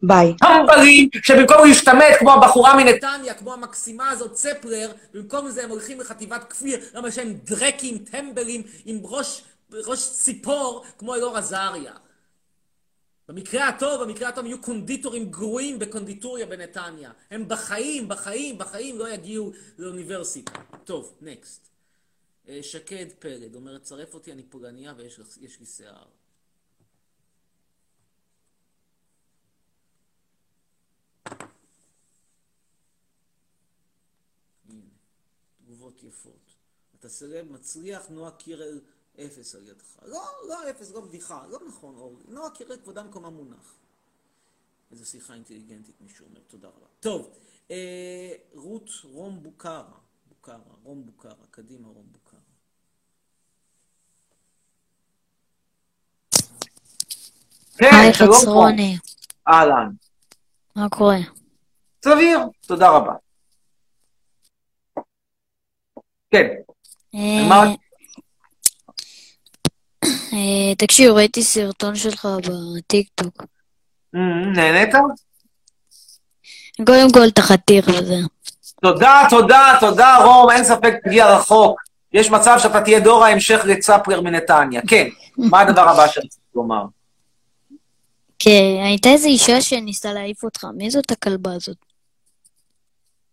ביי. טמבלים, שבמקום להשתמט כמו הבחורה מנתניה, כמו המקסימה הזאת, צפלר, במקום זה הם הולכים לחטיבת כפיר, למה שהם דרקים, טמבלים, עם ראש, ראש ציפור, כמו אלאור עזריה. במקרה הטוב, במקרה הטוב יהיו קונדיטורים גרועים בקונדיטוריה בנתניה. הם בחיים, בחיים, בחיים לא יגיעו לאוניברסיטה. טוב, נקסט. אה, שקד פלד אומרת, צרף אותי, אני פולניה ויש לי שיער. תגובות יפות. אתה סלב מצליח, נועה קירל אפס על ידך. לא, לא אפס, לא בדיחה, לא נכון, אורלי. נועה קירל כבודה במקומה מונח. איזו שיחה אינטליגנטית מישהו אומר, תודה רבה. טוב, אה, רות רום בוקרה, בוקרה, רום בוקרה, קדימה רום בוקרה. היי. חצרוני, אהלן. מה קורה? סביר, תודה רבה. כן, מה- אה, תקשיב, ראיתי סרטון שלך בטיקטוק. אמ, נהנית? קודם כל, אתה חתיך. תודה, תודה, תודה, רום, אין ספק, תגיע רחוק. יש מצב שאתה תהיה דור ההמשך לצפלר מנתניה. כן, מה הדבר הבא צריך לומר? כן, הייתה איזו אישה שניסתה להעיף אותך, מי זאת הכלבה הזאת?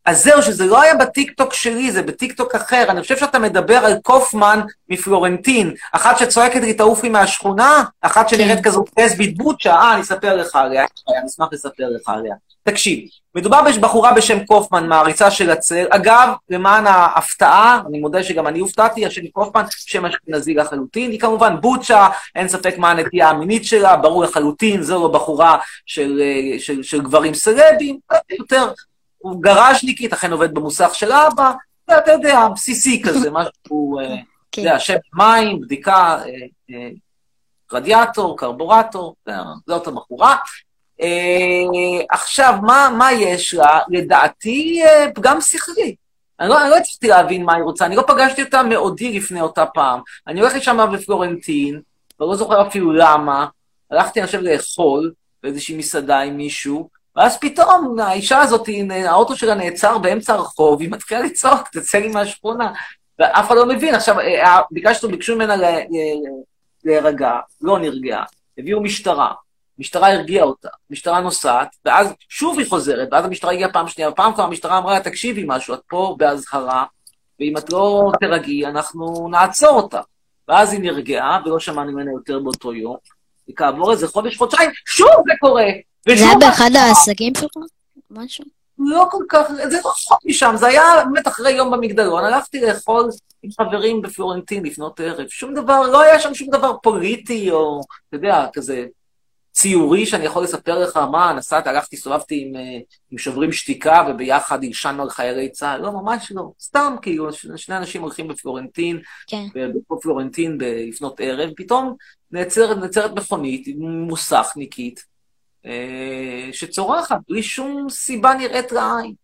אז זהו, שזה לא היה בטיקטוק שלי, זה בטיקטוק אחר. אני חושב שאתה מדבר על קופמן מפלורנטין, אחת שצועקת לי, תעוף לי מהשכונה, אחת שנראית כן. כזאת לסבית בוצ'ה, אה, אני אספר לך עליה, אני אשמח לספר לך עליה. תקשיב, מדובר בבחורה בשם קופמן, מעריצה של הצל. אגב, למען ההפתעה, אני מודה שגם אני הופתעתי, השם קופמן, שם אשכנזי לחלוטין. היא כמובן בוצ'ה, אין ספק מה הנטייה המינית שלה, ברור לחלוטין, זו לא בחורה של, אה, של, של גברים סלבים, יותר הוא גראז'ניקית, אכן עובד במוסך של אבא, זה, אתה יודע, בסיסי כזה, (laughs) משהו, אה, אתה כן. יודע, שם מים, בדיקה, אה, אה, רדיאטור, קרבורטור, זאת הבחורה. עכשיו, מה, מה יש לה? לדעתי, פגם שכלי. אני לא, אני לא הצלחתי להבין מה היא רוצה, אני לא פגשתי אותה מעודי לפני אותה פעם. אני הולך לשם בפלורנטין, ולא זוכר אפילו למה. הלכתי, אני חושב, לאכול באיזושהי מסעדה עם מישהו, ואז פתאום האישה הזאת, האוטו שלה נעצר באמצע הרחוב, היא מתחילה לצעוק, תצא לי מהשכונה. ואף אחד לא מבין. עכשיו, אה, ביקשנו, ביקשו ממנה להירגע, לא נרגעה. הביאו משטרה, משטרה הרגיעה אותה, משטרה נוסעת, ואז שוב היא חוזרת, ואז המשטרה הגיעה פעם שנייה, ופעם כבר המשטרה אמרה לה, תקשיבי משהו, את פה באזהרה, ואם את לא תירגעי, אנחנו נעצור אותה. ואז היא נרגעה, ולא שמענו ממנה יותר באותו יום. וכעבור איזה חודש, חודשיים, שוב זה קורה. זה היה באחד העסקים שלך? משהו? לא כל כך, זה לא רחוק משם, זה היה באמת אחרי יום במגדלון, הלכתי לאכול עם חברים בפלורנטין לפנות ערב, שום דבר, לא היה שם שום דבר פוליטי, או, אתה יודע, כזה ציורי שאני יכול לספר לך מה, נסעתי, הלכתי, הסתובבתי עם, אה, עם שוברים שתיקה, וביחד הלשנו על חיילי צה"ל, לא, ממש לא, סתם, כאילו, שני אנשים הולכים בפלורנטין, כן. ברחוב פלורנטין ב- לפנות ערב, פתאום נעצרת, נעצרת מכונית, מוסכניקית, שצורחת, בלי שום סיבה נראית לעין.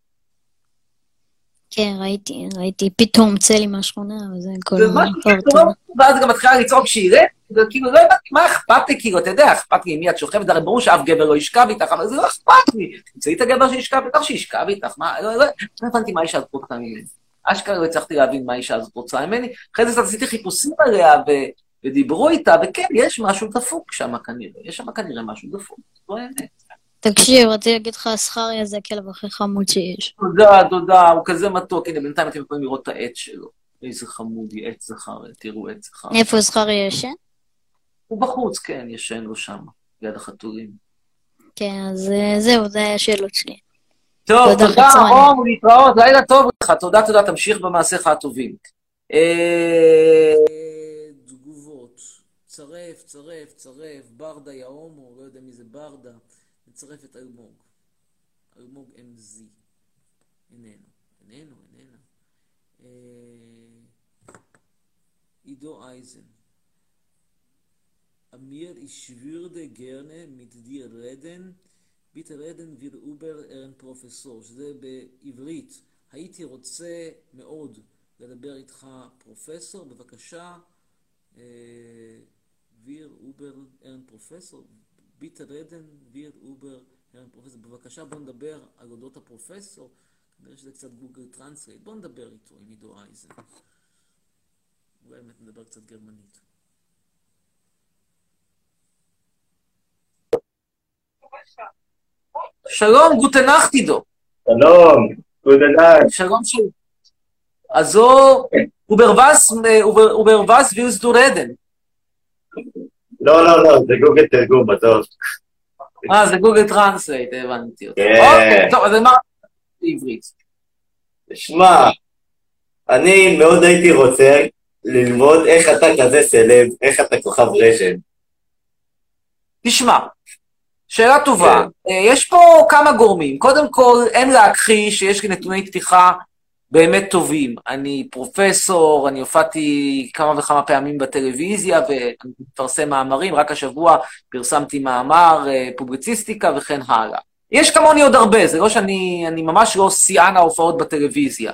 כן, ראיתי, ראיתי. פתאום צלי מהשכונה, וזה כל שטוב, ואז גם מתחילה לצעוק שירת, וכאילו לא הבנתי מה אכפת לי, כאילו, אתה יודע, אכפת לי עם מי את שוכבת, הרי ברור שאף גבר לא ישכב איתך, אבל זה לא אכפת לי. תמצאי את הגבר שישכב איתך, שישכב איתך, מה, לא, לא, לא הבנתי מה האישה הזאת רוצה ממני. אשכרה לא הצלחתי להבין מה האישה הזאת רוצה ממני. אחרי זה עשיתי חיפושים עליה, ודיברו איתה, וכן, יש משהו דפוק שם כנראה, יש שם כנראה משהו דפוק, זו האמת. תקשיב, רציתי להגיד לך, זכריה זה הכלב הכי חמוד שיש. תודה, תודה, הוא כזה מתוק, הנה, בינתיים אתם יכולים לראות את העץ שלו. איזה חמודי, עץ זכר, תראו עץ זכר. איפה זכריה ישן? הוא בחוץ, כן, ישן לו שם, ליד החתולים. כן, אז אה, זהו, זה השאלות שלי. טוב, תודה. רום, להתראות, לילה טוב לך, תודה, תודה, תמשיך במעשיך הטובים. צרף, צרף, צרף, ברדה יהומו, לא יודע מי זה ברדה, נצרף את אלמוג. אלמוג אמזי. איננו, איננו, איננה. אה, אייזן. אמיר, würde gerne mit dir reden. Bitte reden wir über Ihren Professor, שזה בעברית. הייתי רוצה מאוד לדבר איתך פרופסור, בבקשה, אה, wir über Ihren Professor, bitte reden wir über Ihren Professor, בבקשה בוא נדבר על אודות הפרופסור, כנראה שזה קצת גוגל טרנסלייט, בוא נדבר איתו, עם עידו אייזן. אולי באמת נדבר קצת גרמנית. שלום, Gute Nacht עידו. שלום, Tag. שלום שלום. Also, über was, äh, über, über was willst du reden? לא, לא, לא, זה גוגל תרגום, עזוב. אה, זה גוגל טרנסלייט, הבנתי אותך. כן. אוקיי, טוב, אז מה בעברית? שמע, אני מאוד הייתי רוצה ללמוד איך אתה כזה סלב, איך אתה כוכב רשת. תשמע, שאלה טובה. כן. אה, יש פה כמה גורמים. קודם כל, אין להכחיש שיש נתוני פתיחה באמת טובים. אני פרופסור, אני הופעתי כמה וכמה פעמים בטלוויזיה ואני מפרסם מאמרים, רק השבוע פרסמתי מאמר, אה, פובליציסטיקה וכן הלאה. יש כמוני עוד הרבה, זה לא שאני, אני ממש לא שיאן ההופעות בטלוויזיה.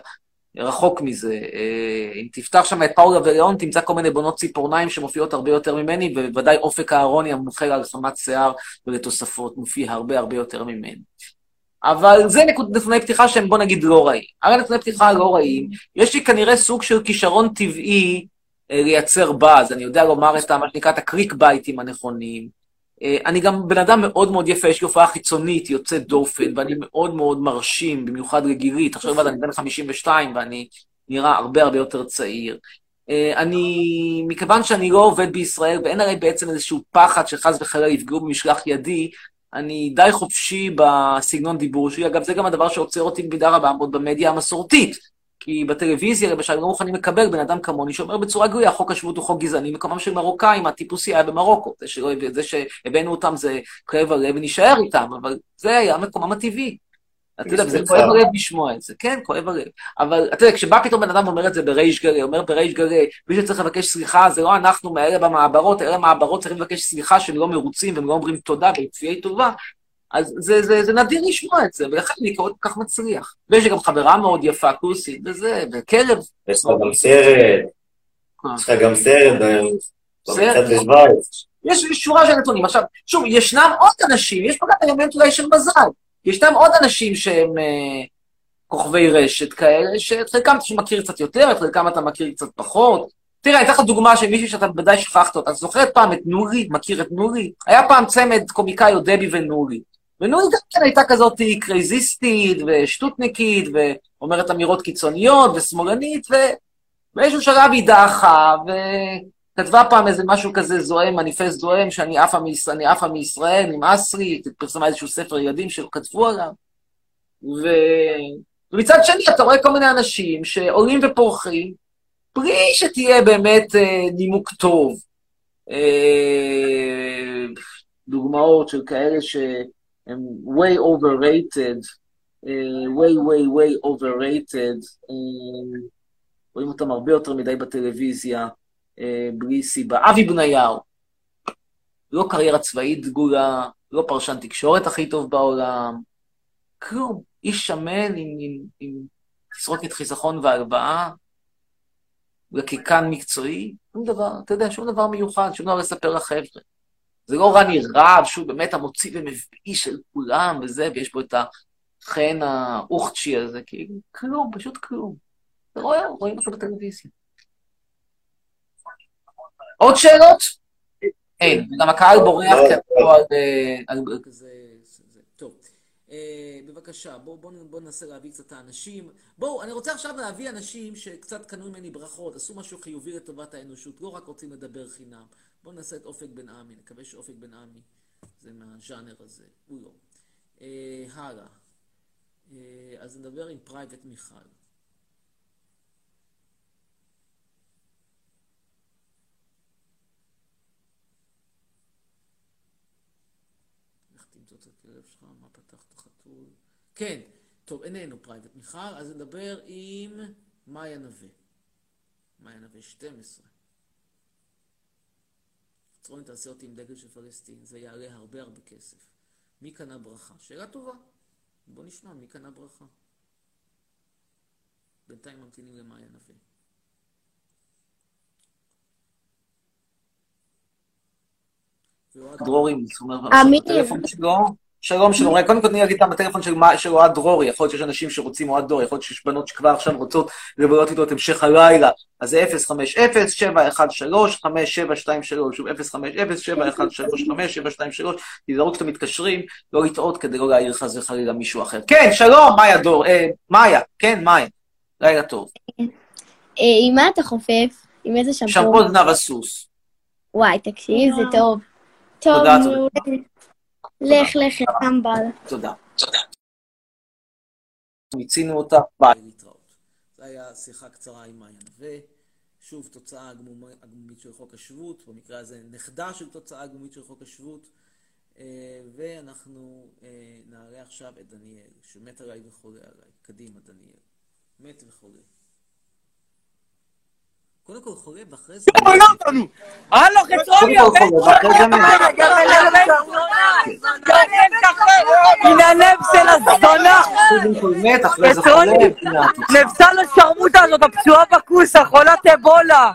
רחוק מזה. אה, אם תפתח שם את פאולה וליאון, תמצא כל מיני בונות ציפורניים שמופיעות הרבה יותר ממני, ובוודאי אופק אהרוני המומחה להלחמת שיער ולתוספות, מופיע הרבה הרבה יותר ממני. אבל זה נתוני פתיחה שהם בוא נגיד לא רעים. הרי נתוני פתיחה לא רעים, יש לי כנראה סוג של כישרון טבעי אה, לייצר באז, אני יודע לומר את מה שנקרא את הקליק בייטים הנכונים. אה, אני גם בן אדם מאוד מאוד יפה, יש לי הופעה חיצונית, יוצאת דופן, ואני מאוד מאוד מרשים, במיוחד לגילי. תחשוב לבד, אני בן 52 ואני נראה הרבה הרבה יותר צעיר. אה, אני, מכיוון שאני לא עובד בישראל, ואין הרי בעצם איזשהו פחד שחס וחלילה יפגעו במשלח ידי, אני די חופשי בסגנון דיבור שלי. אגב, זה גם הדבר שעוצר אותי במידה רבה מאוד במדיה המסורתית. כי בטלוויזיה, למשל, לא מוכנים לקבל בן אדם כמוני שאומר בצורה גלויה, חוק השבות הוא חוק גזעני, מקומם של מרוקאים, הטיפוסי היה במרוקו. זה, שלא, זה שהבאנו אותם זה כואב הלב ונשאר איתם, אבל זה היה מקומם הטבעי. אתה יודע, וזה מצטער. כואב הלב לשמוע את זה, כן, כואב הלב. אבל אתה יודע, כשבא פתאום בן אדם ואומר את זה בריש גלי, אומר בריש גלי, מי שצריך לבקש סליחה זה לא אנחנו מאלה במעברות, אלה במעברות צריכים לבקש סליחה שהם לא מרוצים והם לא אומרים תודה וכפיי טובה, אז זה, זה, זה נדיר לשמוע את זה, ולכן אני כל כך מצליח. ויש לי גם חברה מאוד יפה, כוסית, וזה, וכלב. יש לך גם סרט, יש לך גם סרט ב- סרט? במצעד בשוויץ. יש שורה של נתונים. עכשיו, שוב, ישנם עוד אנשים, יש פה גם אלמנט אולי של מזל. ישנם עוד אנשים שהם אה, כוכבי רשת כאלה, שאת חלקם אתה מכיר קצת יותר, את חלקם אתה מכיר קצת פחות. תראה, אני אתן לך דוגמה של מישהי שאתה בוודאי שכחת אותה. אתה זוכר פעם את נורי? מכיר את נורי? היה פעם צמד קומיקאיות דבי ונורי. ונורי גם כן הייתה כזאת קרייזיסטית ושטותניקית, ואומרת אמירות קיצוניות ושמאלנית, ובאיזשהו שלב היא דעכה, כתבה פעם איזה משהו כזה זועם, מניפסט זועם, שאני עפה עפה מישראל, נמאס לי, פרסמה איזשהו ספר ילדים שכתבו עליו. ו... ומצד שני, אתה רואה כל מיני אנשים שעולים ופורחים, בלי שתהיה באמת אה, נימוק טוב. אה, דוגמאות של כאלה שהם way overrated, אה, way way way overrated, אה, רואים אותם הרבה יותר מדי בטלוויזיה, בלי סיבה. אבי בניהו, לא קריירה צבאית דגולה, לא פרשן תקשורת הכי טוב בעולם, כלום. איש שמן עם, עם, עם תסרוקת חיסכון והלוואה, לקיקן מקצועי, שום דבר, אתה יודע, שום דבר מיוחד, שום דבר לספר לחבר'ה. זה לא רני רב, שהוא באמת המוציא ומביא של כולם וזה, ויש בו את החן האוכצ'י הזה, כאילו, כלום, פשוט כלום. אתה רואה, רואים אותו בטלוויזיה. עוד שאלות? אין, גם הקהל בורח כי אתה לא על אה, על כזה... זה- טוב. אה, בבקשה, בואו בוא, בוא ננסה להביא קצת את האנשים. בואו, אני רוצה עכשיו להביא אנשים שקצת קנו ממני ברכות, עשו משהו חיובי לטובת האנושות, לא רק רוצים לדבר חינם. בואו נעשה את אופק בן עמי, נקווה שאופק בן עמי זה מהז'אנר הזה, הוא לא. אה, הלאה. אה, אז נדבר עם פרייבט מיכל. את הכלב שלך? מה פתחת חתול? כן, טוב, איננו פרייבט מיכל, אז נדבר עם מאיה נווה. מאיה נווה 12. צרון תעשה אותי עם דגל של פלסטין, זה יעלה הרבה הרבה כסף. מי קנה ברכה? שאלה טובה. בוא נשמע, מי קנה ברכה? בינתיים ממתינים למאיה נווה. דרורי, שלו, שלום שלום, קודם כל תני להגיד את הטלפון של אוהד דרורי, יכול להיות שיש אנשים שרוצים אוהד דרורי, יכול להיות שיש בנות שכבר עכשיו רוצות לבלות איתו את המשך הלילה, אז זה 050-713-5723, שוב 050-713-5723, תיזהרו כשאתם מתקשרים, לא לטעות כדי לא להעיר חס וחלילה מישהו אחר. כן, שלום, מאיה דור, אה, מאיה, כן, מאיה, לילה טוב. אה, עם מה אתה חופף? עם איזה שמפו? שמפו זנב הסוס. וואי, תקשיב, זה טוב. טוב, תודה. מעולה. לך, לך, טמבל. תודה. מיצינו אותה, ביי. להתראות. זו הייתה שיחה קצרה עם מאיה נווה. שוב, תוצאה הגמומ- הגמומית של חוק השבות, במקרה הזה נכדה של תוצאה הגמומית של חוק השבות. אה, ואנחנו אה, נעלה עכשיו את דניאל, שמת עליי וחולה עליי. קדימה, דניאל. מת וחולה. קודם כל חולה, ואחרי זה... הלו, חצרוני, קודם כל חולה, ואחרי זה מת. הנה של הזונה! חצרוני. נבסה לשרמוטה הזאת, הפצועה בכוס, החולת אבולה!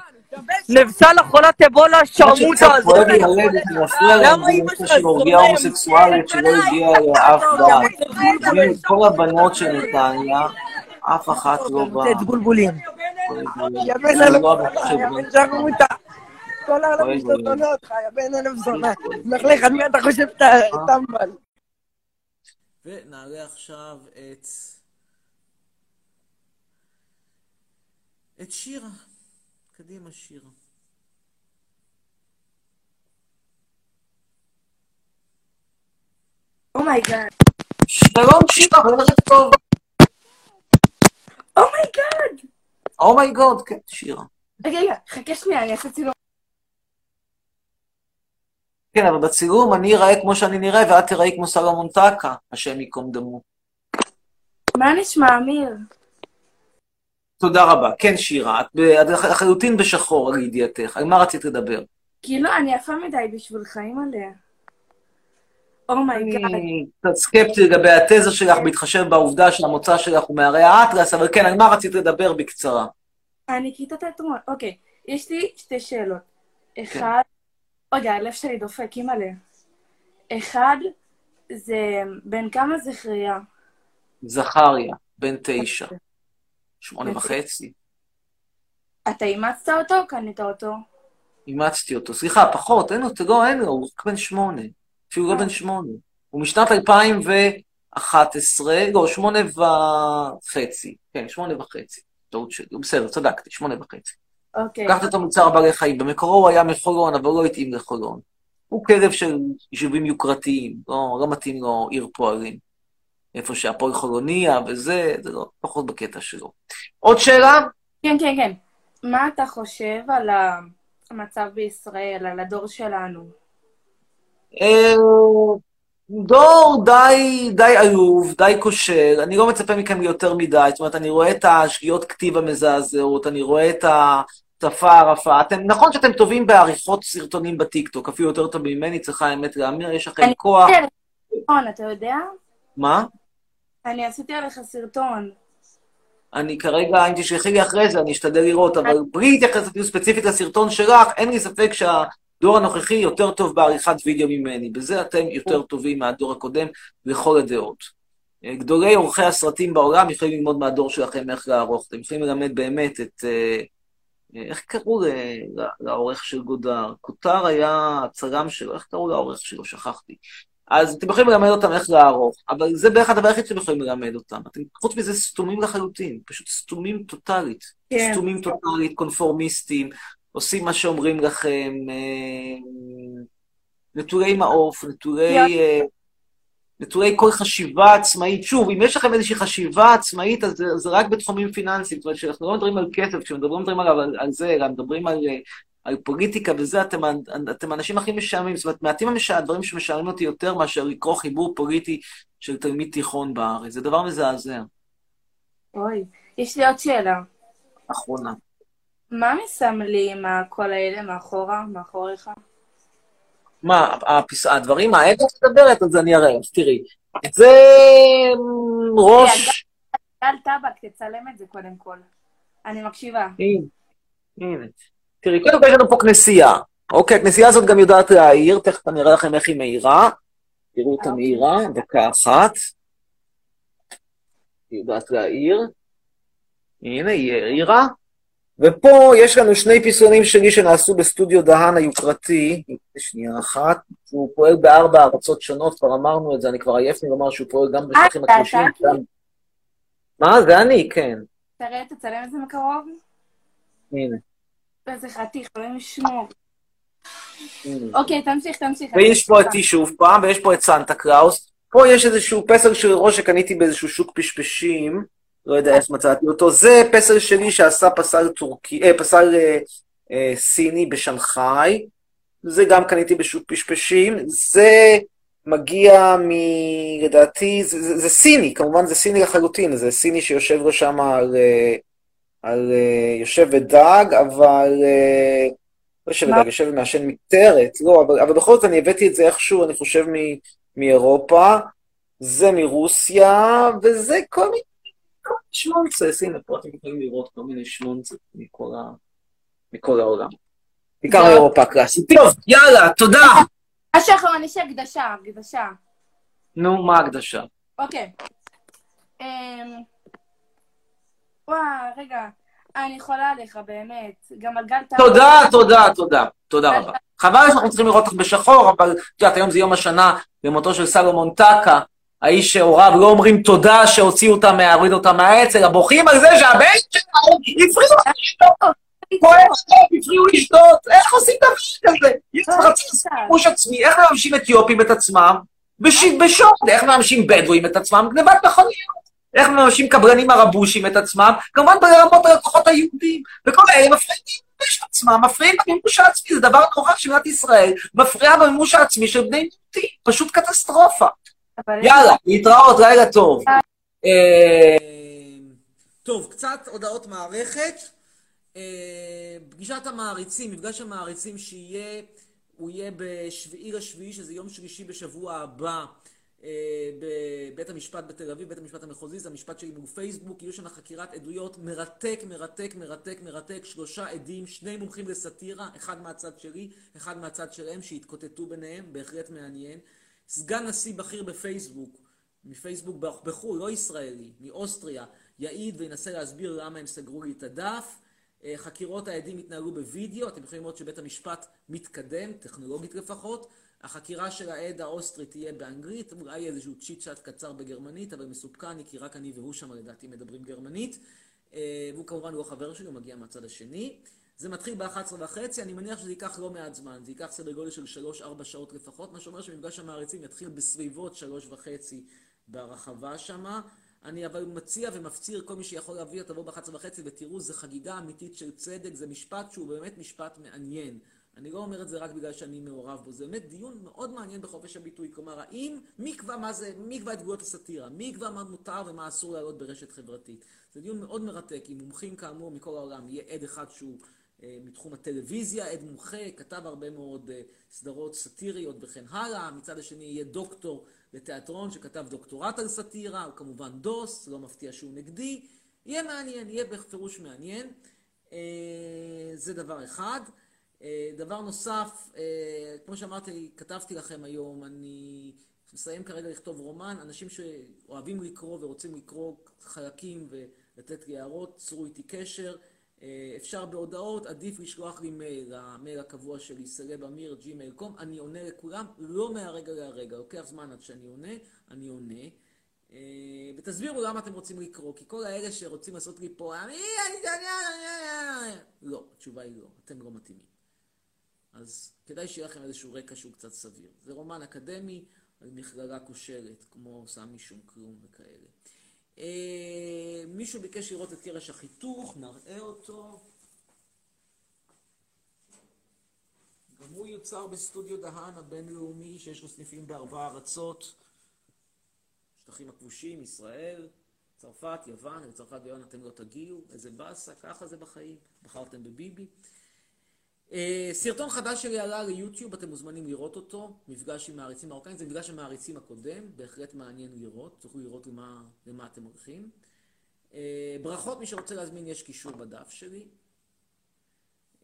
נבסה לחולת אבולה, השרמוטה הזאת! למה נושא שלך זורם? הומוסקסואלית שלא הגיעה לאף דעת. כל הבנות של נתניה, אף אחת לא באה. את בולבולים. יא בן אלף שרמוטה. כל העולם זונה אותך, יא בן אלף זונה. לך, על מי אתה חושב שאתה טמבל? ונעלה עכשיו את... את שירה. קדימה, שירה. Oh my God. שלום, שירה, ערב טוב. Oh my God. Oh my God, כן, שירה. רגע, חכה שנייה, אני אעשה צילום. כן, אבל בצילום אני אראה כמו שאני נראה, ואת תראי כמו סלומון טקה, השם ייקום דמו. מה נשמע, אמיר? תודה רבה. כן, שירה, את לחלוטין בשחור, על ידיעתך. על מה רצית לדבר? כאילו, אני יפה מדי בשבילך, אימא'לה. Oh my God. אני קצת סקפטי לגבי התזה שלך, בהתחשב בעובדה שהמוצא שלך הוא מהרי האטלס, אבל כן, על מה רצית לדבר בקצרה? אני כיתת תיאטרון. אוקיי, יש לי שתי שאלות. אחד, רגע, הלב שלי דופק, אימא'לה. אחד, זה בן כמה זכריה? זכריה, בן תשע, שמונה וחצי. אתה אימצת אותו או קנית אותו? אימצתי אותו. סליחה, פחות, אין לו, לא, אין לו, הוא רק בן שמונה. אפילו לא בן שמונה. הוא משנת 2011, לא, שמונה וחצי. כן, שמונה וחצי. טעות שלי. בסדר, צדקתי, שמונה וחצי. אוקיי. לקחת אותו מצער בעלי חיים. במקורו הוא היה מחולון, אבל לא התאים לחולון. הוא כלב של יישובים יוקרתיים, לא, לא מתאים לו עיר פועלים. איפה שהפועל חולוניה וזה, זה לא, פחות בקטע שלו. עוד שאלה? כן, כן, כן. מה אתה חושב על המצב בישראל, על הדור שלנו? אה, דור די, די עלוב, די כושל, אני לא מצפה מכם ליותר מדי, זאת אומרת, אני רואה את השגיאות כתיב המזעזעות, אני רואה את השפה הרפה. אתם, נכון שאתם טובים בעריכות סרטונים בטיקטוק, אפילו יותר טוב ממני, צריכה האמת להאמר, יש לכם אני כוח. עשיתי עליך סרטון, אתה יודע? מה? אני עשיתי עליך סרטון. אני כרגע, אם תשלחי לי אחרי זה, אני אשתדל לראות, אבל בלי להתייחס ספציפית לסרטון שלך, אין לי ספק שהדור הנוכחי יותר טוב בעריכת וידאו ממני. בזה אתם יותר טובים מהדור הקודם, לכל הדעות. אה, גדולי עורכי הסרטים בעולם יכולים ללמוד מהדור שלכם איך לערוך. אתם יכולים ללמד באמת את... אה, אה, איך קראו לעורך של גודר? כותר היה הצלם שלו, איך קראו לעורך שלו? שכחתי. אז אתם יכולים ללמד אותם איך לערוך, אבל זה בערך הדבר היחיד שאתם יכולים ללמד אותם. אתם חוץ מזה סתומים לחלוטין, פשוט סתומים טוטאלית. כן. סתומים טוטאלית, קונפורמיסטים, עושים מה שאומרים לכם, אה, נטולי מעוף, נטולי... אה, נטולי כל חשיבה עצמאית. שוב, אם יש לכם איזושהי חשיבה עצמאית, אז זה, רק בתחומים פיננסיים. זאת אומרת, כשאנחנו לא מדברים על כסף, כשמדברים מדברים על, על, על זה, אלא מדברים על, אה, על פוליטיקה וזה, אתם, אתם האנשים הכי משעממים. זאת אומרת, מעטים המשע- הדברים שמשעממים אותי יותר מאשר לקרוא חיבור פוליטי של תלמיד תיכון בארץ. זה דבר מזעזע. אוי, יש לי עוד שאלה. אחרונה. מה מסמלים כל האלה מאחורה, מאחוריך? מה, הפס... הדברים האלה שאת מדברת, אז אני אראה לך, תראי. זה אמ, ראש... גל טבק, תצלם את זה קודם כל. אני מקשיבה. הנה. תראי, קודם כל יש לנו פה כנסייה. אוקיי, הכנסייה הזאת גם יודעת להעיר, תכף אני אראה לכם איך היא מאירה. תראו אותה מאירה, דקה אחת. היא יודעת להעיר. הנה, היא העירה. ופה יש לנו שני פיסונים שלי שנעשו בסטודיו דהן היוקרתי, שנייה אחת, הוא פועל בארבע ארצות שונות, כבר אמרנו את זה, אני כבר עייף לי לומר שהוא פועל גם בשטחים. אתה? גם- מה? זה אני, כן. תראה, תצלם את זה מקרוב. הנה, איזה חתיך, אלוהים ישמור. הנה. אוקיי, תמשיך, תמשיך. ויש פה אותי שוב פעם, ויש פה את סנטה קראוס. פה יש איזשהו פסל של ראש שקניתי באיזשהו שוק פשפשים, לא יודע איך מצאתי אותו. זה פסל שלי שעשה פסל טורקי, אה, פסל אה, אה, סיני בשנגחאי. זה גם קניתי בשוק פשפשים. זה מגיע מ... לדעתי, זה, זה, זה סיני, כמובן זה סיני לחלוטין, זה סיני שיושב לו שם על, אה, על אה, יושב ודג, אבל... אה, לא יושב? ודג, יושב ומעשן מקטרת, לא, אבל, אבל בכל זאת אני הבאתי את זה איכשהו, אני חושב, מ, מאירופה, זה מרוסיה, וזה כל מיני כל מיני שמונצס, הנה פה אתם יכולים לראות כל מיני שמונצס מכל, ה, מכל העולם. בעיקר אירופה הקלאסית. טוב, יאללה, תודה. משהו אחרון, יש הקדשה, הקדשה. נו, מה ההקדשה? אוקיי. אמ... וואי, רגע. אני חולה עליך, באמת. גם על גל טבק. תודה, תודה, תודה, תודה רבה. חבל שאנחנו צריכים לראות אותך בשחור, אבל את יודעת, היום זה יום השנה למותו של סלומון טקה, האיש שהוריו לא אומרים תודה שהוציאו אותם, הורידו אותם מהעץ, אלא בוכים על זה שהבן שלהם הפריעו לשתות. כואב הפריעו לשתות. איך עושים דבר כזה? יש לך חימוש עצמי, איך מממשים אתיופים את עצמם? בש- בשוד, איך מממשים בדואים את עצמם? גנבת מכוניות. איך מממשים קברנים ערבושים את עצמם? כמובן ברמות הלקוחות היהודים. וכל אלה מפריעים במימוש עצמם, מפריעים במימוש העצמי, זה דבר נורא שמדינת ישראל מפריעה במימוש העצמי של בני מיעוטים, פשוט קטסטרופה. יאללה, להתראות, לילה טוב. אה, טוב, קצת הודעות מערכת. אה, פגישת המעריצים, מפגש המעריצים שיהיה, הוא יהיה בשביעי לשביעי, שזה יום שלישי בשבוע הבא. אה, בבית המשפט בתל אביב, בית המשפט המחוזי, זה המשפט שלי מול פייסבוק, יהיו שם חקירת עדויות מרתק, מרתק, מרתק, מרתק, שלושה עדים, שני מומחים לסאטירה, אחד מהצד שלי, אחד מהצד שלהם, שהתקוטטו ביניהם, בהחלט מעניין. סגן נשיא בכיר בפייסבוק, מפייסבוק בחו"ל, לא ישראלי, מאוסטריה, יעיד וינסה להסביר למה הם סגרו לי את הדף. אה, חקירות העדים התנהלו בווידאו, אתם יכולים לראות שבית המשפט מתקדם, טכנולוגית לפחות. החקירה של העד האוסטרי תהיה באנגלית, אולי איזשהו chit chat קצר בגרמנית, אבל מסופקני, כי רק אני והוא שם לדעתי מדברים גרמנית. אה, והוא כמובן לא חבר שלי, הוא מגיע מהצד השני. זה מתחיל ב-11 וחצי, אני מניח שזה ייקח לא מעט זמן, זה ייקח סדר גודל של 3-4 שעות לפחות, מה שאומר שמפגש המעריצים יתחיל בסביבות 3 וחצי ברחבה שמה. אני אבל מציע ומפציר כל מי שיכול להביא, תבוא ב-11 וחצי ותראו, זו חגיגה אמיתית של צדק, זה משפט שהוא באמת משפט מעניין. אני לא אומר את זה רק בגלל שאני מעורב בו, זה באמת דיון מאוד מעניין בחופש הביטוי. כלומר, האם, מי יקבע מה זה, מי יקבע את גבולות הסאטירה? מי יקבע מה מותר ומה אסור להעלות ברשת חברתית? זה דיון מאוד מרתק, עם מומחים כאמור מכל העולם. יהיה עד אחד שהוא מתחום הטלוויזיה, עד מומחה, כתב הרבה מאוד אה, סדרות סאטיריות וכן הלאה. מצד השני יהיה דוקטור לתיאטרון שכתב דוקטורט על סאטירה, הוא כמובן דוס, לא מפתיע שהוא נגדי. יהיה מעניין, יהיה בפירוש מעניין. אה, זה דבר אחד. אה, דבר נוסף, אה, כמו שאמרתי, כתבתי לכם היום, אני מסיים כרגע לכתוב רומן, אנשים שאוהבים לקרוא ורוצים לקרוא חלקים ולתת לי הערות, צרו איתי קשר. אה, אפשר בהודעות, עדיף לשלוח לי מייל, המייל הקבוע שלי, סלב אמיר, ג'ימייל קום, אני עונה לכולם, לא מהרגע להרגע, לוקח זמן עד שאני עונה, אני עונה. ותסבירו למה אתם רוצים לקרוא, כי כל האלה שרוצים לעשות לי פה, אני, אני, לא, התשובה היא לא, אתם לא מתאימים. אז כדאי שיהיה לכם איזשהו רקע שהוא קצת סביר. זה רומן אקדמי על מכללה כושלת, כמו סמי שום כלום וכאלה. אה, מישהו ביקש לראות את קרש החיתוך, נראה אותו. גם הוא יוצר בסטודיו דהן הבינלאומי, שיש לו סניפים בארבע ארצות. שטחים הכבושים, ישראל, צרפת, יוון, לצרפת ויוון אתם לא תגיעו, איזה באסה, ככה זה בחיים, בחרתם בביבי. אה, סרטון חדש שלי עלה ליוטיוב, אתם מוזמנים לראות אותו, מפגש עם מעריצים מרוקאים, זה מפגש המעריצים הקודם, בהחלט מעניין לראות, תוכלו לראות למה, למה אתם הולכים. אה, ברכות, מי שרוצה להזמין, יש קישור בדף שלי.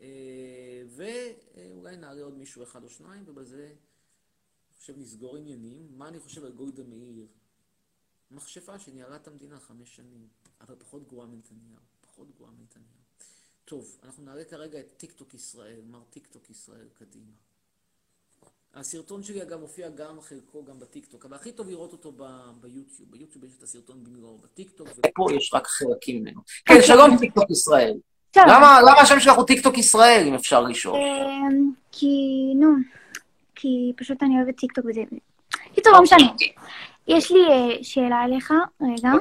אה, ואולי נעלה עוד מישהו אחד או שניים, ובזה אני חושב נסגור עניינים. מה אני חושב על גולדה מאיר? מכשפה שניהלה את המדינה חמש שנים, אבל פחות גרועה מנתניהו, פחות גרועה מנתניהו. טוב, אנחנו נעלה כרגע את טיקטוק ישראל, מר טיקטוק ישראל, קדימה. הסרטון שלי אגב מופיע גם חלקו גם בטיקטוק, אבל הכי טוב לראות אותו ב- ביוטיוב. ביוטיוב יש את הסרטון במלואו, בטיקטוק, ופה יש רק חלקים ממנו. כן, שלום טיקטוק ישראל. למה למה השם שלך הוא טיקטוק ישראל, אם אפשר לשאול? אמ, כי, נו, כי פשוט אני אוהבת טיקטוק וזה... קיצור, לא משנה. יש לי אה, שאלה אליך, רגע.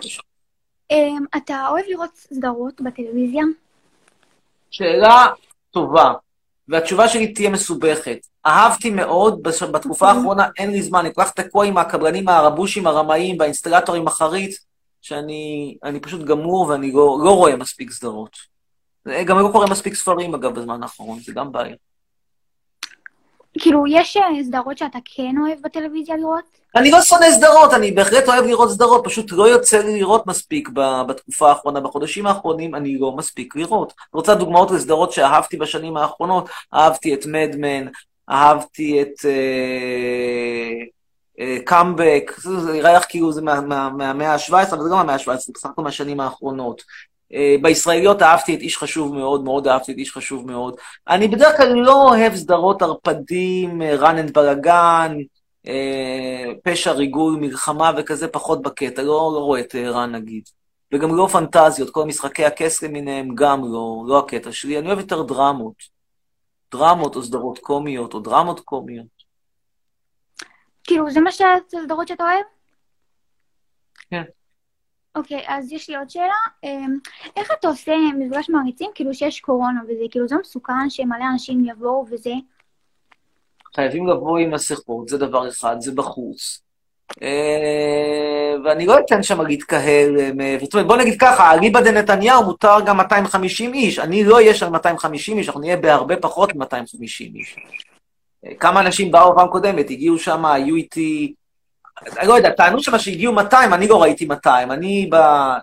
אמ, אתה אוהב לראות סדרות בטלוויזיה? שאלה טובה, והתשובה שלי תהיה מסובכת. אהבתי מאוד, בתקופה האחרונה אין לי זמן, אני כל כך תקוע עם הקבלנים הרבושים הרמאים והאינסטלטורים החריץ, שאני אני פשוט גמור ואני לא, לא רואה מספיק סדרות. גם לא קורא מספיק ספרים, אגב, בזמן האחרון, זה גם בעיה. כאילו, יש אה, סדרות שאתה כן אוהב בטלוויזיה לראות? אני לא שונא סדרות, אני בהחלט אוהב לראות סדרות, פשוט לא יוצא לי לראות מספיק בתקופה האחרונה. בחודשים האחרונים אני לא מספיק לראות. רוצה דוגמאות לסדרות שאהבתי בשנים האחרונות? אהבתי את מדמן, אהבתי את קאמבק, זה נראה לך כאילו זה מה- מה- מהמאה ה-17, אבל זה לא מהמאה ה-17, זה בסך הכל מהשנים האחרונות. אה, בישראליות אהבתי את איש חשוב מאוד, מאוד אהבתי את איש חשוב מאוד. אני בדרך כלל לא אוהב סדרות ערפדים, אה, run and בלאגן, אה, פשע, ריגול, מלחמה וכזה פחות בקטע, לא, לא רואה את ערן נגיד. וגם לא פנטזיות, כל משחקי הכס למיניהם גם לא, לא הקטע שלי. אני אוהב יותר דרמות. דרמות או סדרות קומיות, או דרמות קומיות. כאילו, זה מה ש... זה סדרות שאתה אוהב? אוקיי, אז יש לי עוד שאלה. אמ, איך אתה עושה מפגש מעריצים, כאילו שיש קורונה וזה, כאילו זה מסוכן שמלא אנשים יבואו וזה? חייבים לבוא עם מסכות, זה דבר אחד, זה בחוץ. אה, ואני לא אתן שם להתקהל. אה, מ- זאת אומרת, בוא נגיד ככה, אליבא דנתניהו מותר גם 250 איש. אני לא אהיה שם 250 איש, אנחנו נהיה בהרבה פחות מ-250 איש. אה, כמה אנשים באו פעם קודמת, הגיעו שם, היו איתי... לא יודע, טענו שם שהגיעו 200, אני לא ראיתי 200. אני ב...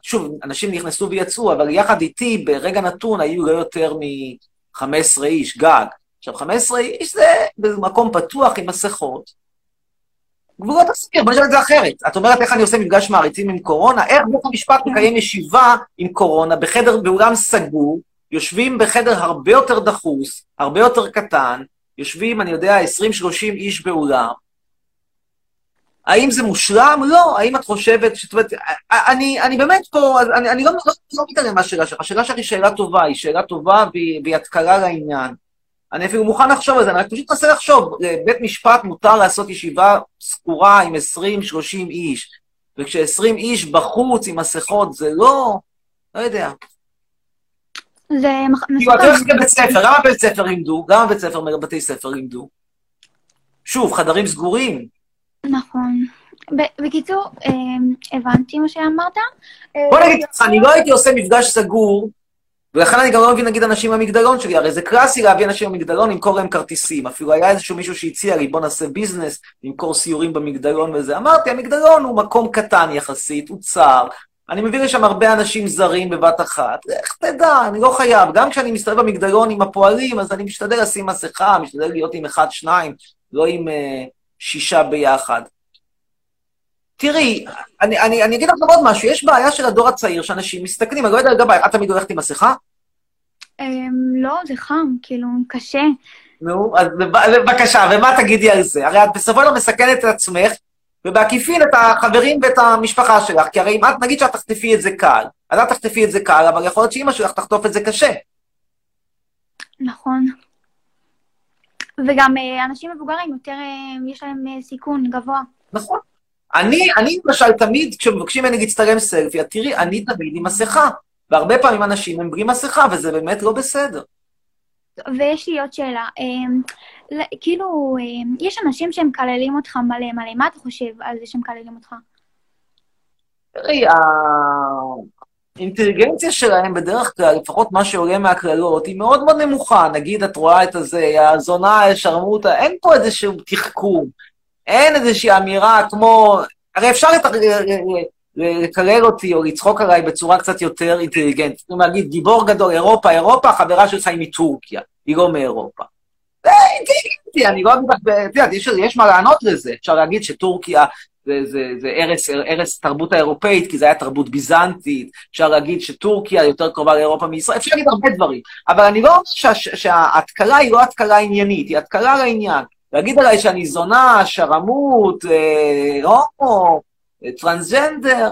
שוב, אנשים נכנסו ויצאו, אבל יחד איתי, ברגע נתון, היו לא יותר מ-15 איש, גג. עכשיו, 15 איש זה במקום פתוח עם מסכות. גבולות הסביר, בוא נשאל את זה אחרת. את אומרת איך אני עושה מפגש מעריצים עם קורונה? איך בית המשפט מקיים ישיבה עם קורונה בחדר, באולם סגור, יושבים בחדר הרבה יותר דחוס, הרבה יותר קטן, יושבים, אני יודע, 20-30 איש באולם. האם זה מושלם? לא. האם את חושבת, זאת אומרת, אני, אני באמת פה, אני, אני לא, לא, לא מתעלם מהשאלה שלך. השאלה שלך היא שאלה טובה, היא שאלה טובה והיא, והיא התקלה לעניין. אני אפילו מוכן לחשוב על זה, אני פשוט מנסה לחשוב. לבית משפט מותר לעשות ישיבה סגורה עם 20-30 איש, וכש-20 איש בחוץ עם מסכות, זה לא... לא יודע. זה מח- כאילו, את מסוכן. הולכת לבית ספר, גם הבית ספר לימדו, גם הבית ספר, בתי ספר לימדו. שוב, חדרים סגורים. נכון. בקיצור, אה, הבנתי מה שאמרת. אה, בוא נגיד ככה, אני לא הייתי עושה מפגש סגור, ולכן אני גם לא מבין, נגיד, אנשים במגדלון שלי, הרי זה קלאסי להביא אנשים במגדלון, למכור להם כרטיסים. אפילו היה איזשהו מישהו שהציע לי, בוא נעשה ביזנס, למכור סיורים במגדלון וזה. אמרתי, המגדלון הוא מקום קטן יחסית, הוא צר. אני מביא לשם הרבה אנשים זרים בבת אחת. איך תדע, אני לא חייב. גם כשאני מסתובב במגדלון עם הפועלים, אז אני משתדל לשים מסכה, משתדל להיות עם אחד, שניים, לא עם אה, שישה ביחד. תראי, אני, אני, אני אגיד לך עוד משהו, יש בעיה של הדור הצעיר, שאנשים מסתכלים, אני לא יודע לגבי, את תמיד הולכת עם מסכה? אה, לא, זה חם, כאילו, קשה. נו, אז בב- בבקשה, ומה תגידי על זה? הרי את בסופו של דבר מסכנת את עצמך, ובעקיפין את החברים ואת המשפחה שלך, כי הרי אם את, נגיד שאת תחטפי את זה קל, אז את תחטפי את זה קל, אבל יכול להיות שאימא שלך תחטוף את זה קשה. נכון. וגם אה, אנשים מבוגרים יותר, אה, יש להם אה, סיכון גבוה. נכון. אני, אני למשל תמיד, כשמבקשים ממני להצטלם סלפי, תראי, אני תמיד עם מסכה. והרבה פעמים אנשים הם בלי מסכה, וזה באמת לא בסדר. ויש לי עוד שאלה. כאילו, יש אנשים שהם מקללים אותך מלא מלא, מה אתה חושב על זה שהם מקללים אותך? תראי, האינטליגנציה שלהם בדרך כלל, לפחות מה שעולה מהקללות, היא מאוד מאוד נמוכה. נגיד, את רואה את הזה, הזונה, שרמוטה, אין פה איזשהו תחכום. אין איזושהי אמירה כמו... הרי אפשר לת- לקלל אותי או לצחוק עליי בצורה קצת יותר אינטליגנטית. אומרת, להגיד, גיבור גדול, אירופה, אירופה, החברה שלך היא מטורקיה, היא לא מאירופה. זה אינטליגנטי, אני לא את יודעת, יש מה לענות לזה. אפשר להגיד שטורקיה זה, זה, זה ערש, ערש תרבות האירופאית, כי זה היה תרבות ביזנטית, אפשר להגיד שטורקיה יותר קרובה לאירופה מישראל, אפשר להגיד הרבה דברים. אבל אני לא אומר שה, שההתקלה היא לא התקלה עניינית, היא התקלה לעניין. להגיד עליי שאני זונה, שרמוט, אה, הומו, אה, טרנסג'נדר,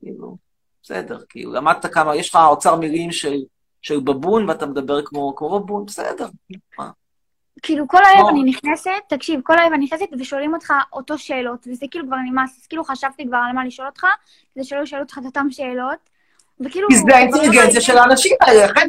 כאילו, בסדר, כאילו, למדת כמה, יש לך אוצר מילים של, של בבון ואתה מדבר כמו, כמו בבון, בסדר. כאילו, כל הערב לא. אני נכנסת, תקשיב, כל הערב אני נכנסת ושואלים אותך אותו שאלות, וזה כאילו כבר נמאס, אז כאילו חשבתי כבר על מה לשאול אותך, כדי שלא ישאלו אותך את אותן שאלות, וכאילו... כי זה האינטליגנציה של האנשים האלה. לכן,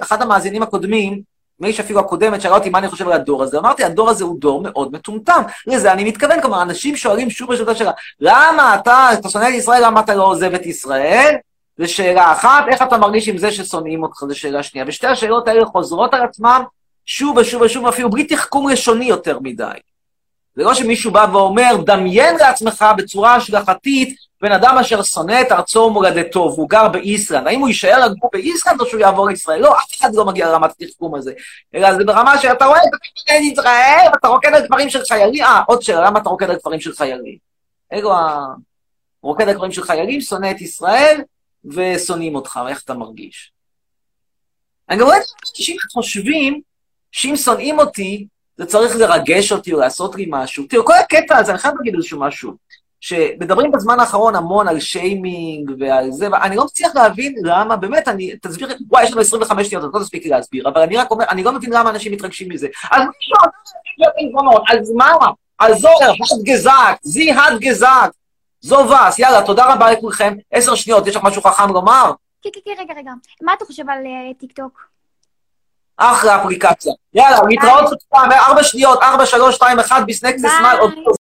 אחת המאזינים הקודמים, מי שאפילו הקודמת, שאלה אותי מה אני חושב על הדור הזה. אמרתי, הדור הזה הוא דור מאוד מטומטם. לזה אני מתכוון, כלומר, אנשים שואלים שוב ושוב את השאלה, למה אתה, אתה שונא את ישראל, למה אתה לא עוזב את ישראל? זו שאלה אחת, איך אתה מרגיש עם זה ששונאים אותך, זו שאלה שנייה. ושתי השאלות האלה חוזרות על עצמם שוב ושוב ושוב, אפילו בלי תחכום לשוני יותר מדי. זה לא שמישהו בא ואומר, דמיין לעצמך בצורה השגחתית בן אדם אשר שונא את ארצו ומולדתו, והוא גר באיסלנד, האם הוא יישאר לגור באיסלנד או שהוא יעבור לישראל? לא, אף אחד לא מגיע לרמת התחכום הזה. אלא זה ברמה שאתה רואה את את ישראל, ואתה רוקד על כפרים של חיילים, אה, עוד שאלה, למה אתה רוקד על כפרים של חיילים? אלו ה... רוקד על כפרים של חיילים, שונא את ישראל, ושונאים אותך, איך אתה מרגיש? אני גם רואה את אנשים חושבים שאם שונאים אותי, זה צריך לרגש אותי או לעשות לי משהו. תראו, כל הקטע הזה, אני חייב להגיד איזשהו משהו, שמדברים בזמן האחרון המון על שיימינג ועל זה, ואני לא מצליח להבין למה, באמת, אני, תסביר, וואי, יש לנו 25 שניות, אז לא תספיק לי להסביר, אבל אני רק אומר, אני לא מבין למה אנשים מתרגשים מזה. אז מישהו עקרונות, אז מה? אז זו הד גזק, זי הד גזק, זו וס, יאללה, תודה רבה לכולכם, עשר שניות, יש לך משהו חכם לומר? כן, כן, כן, רגע, רגע. מה אתה חושב על אה, טיקטוק? אחלה אפליקציה. יאללה, להתראות עוד פעם, ארבע שניות, ארבע, שלוש, שתיים, אחד, ביסנקס, עוד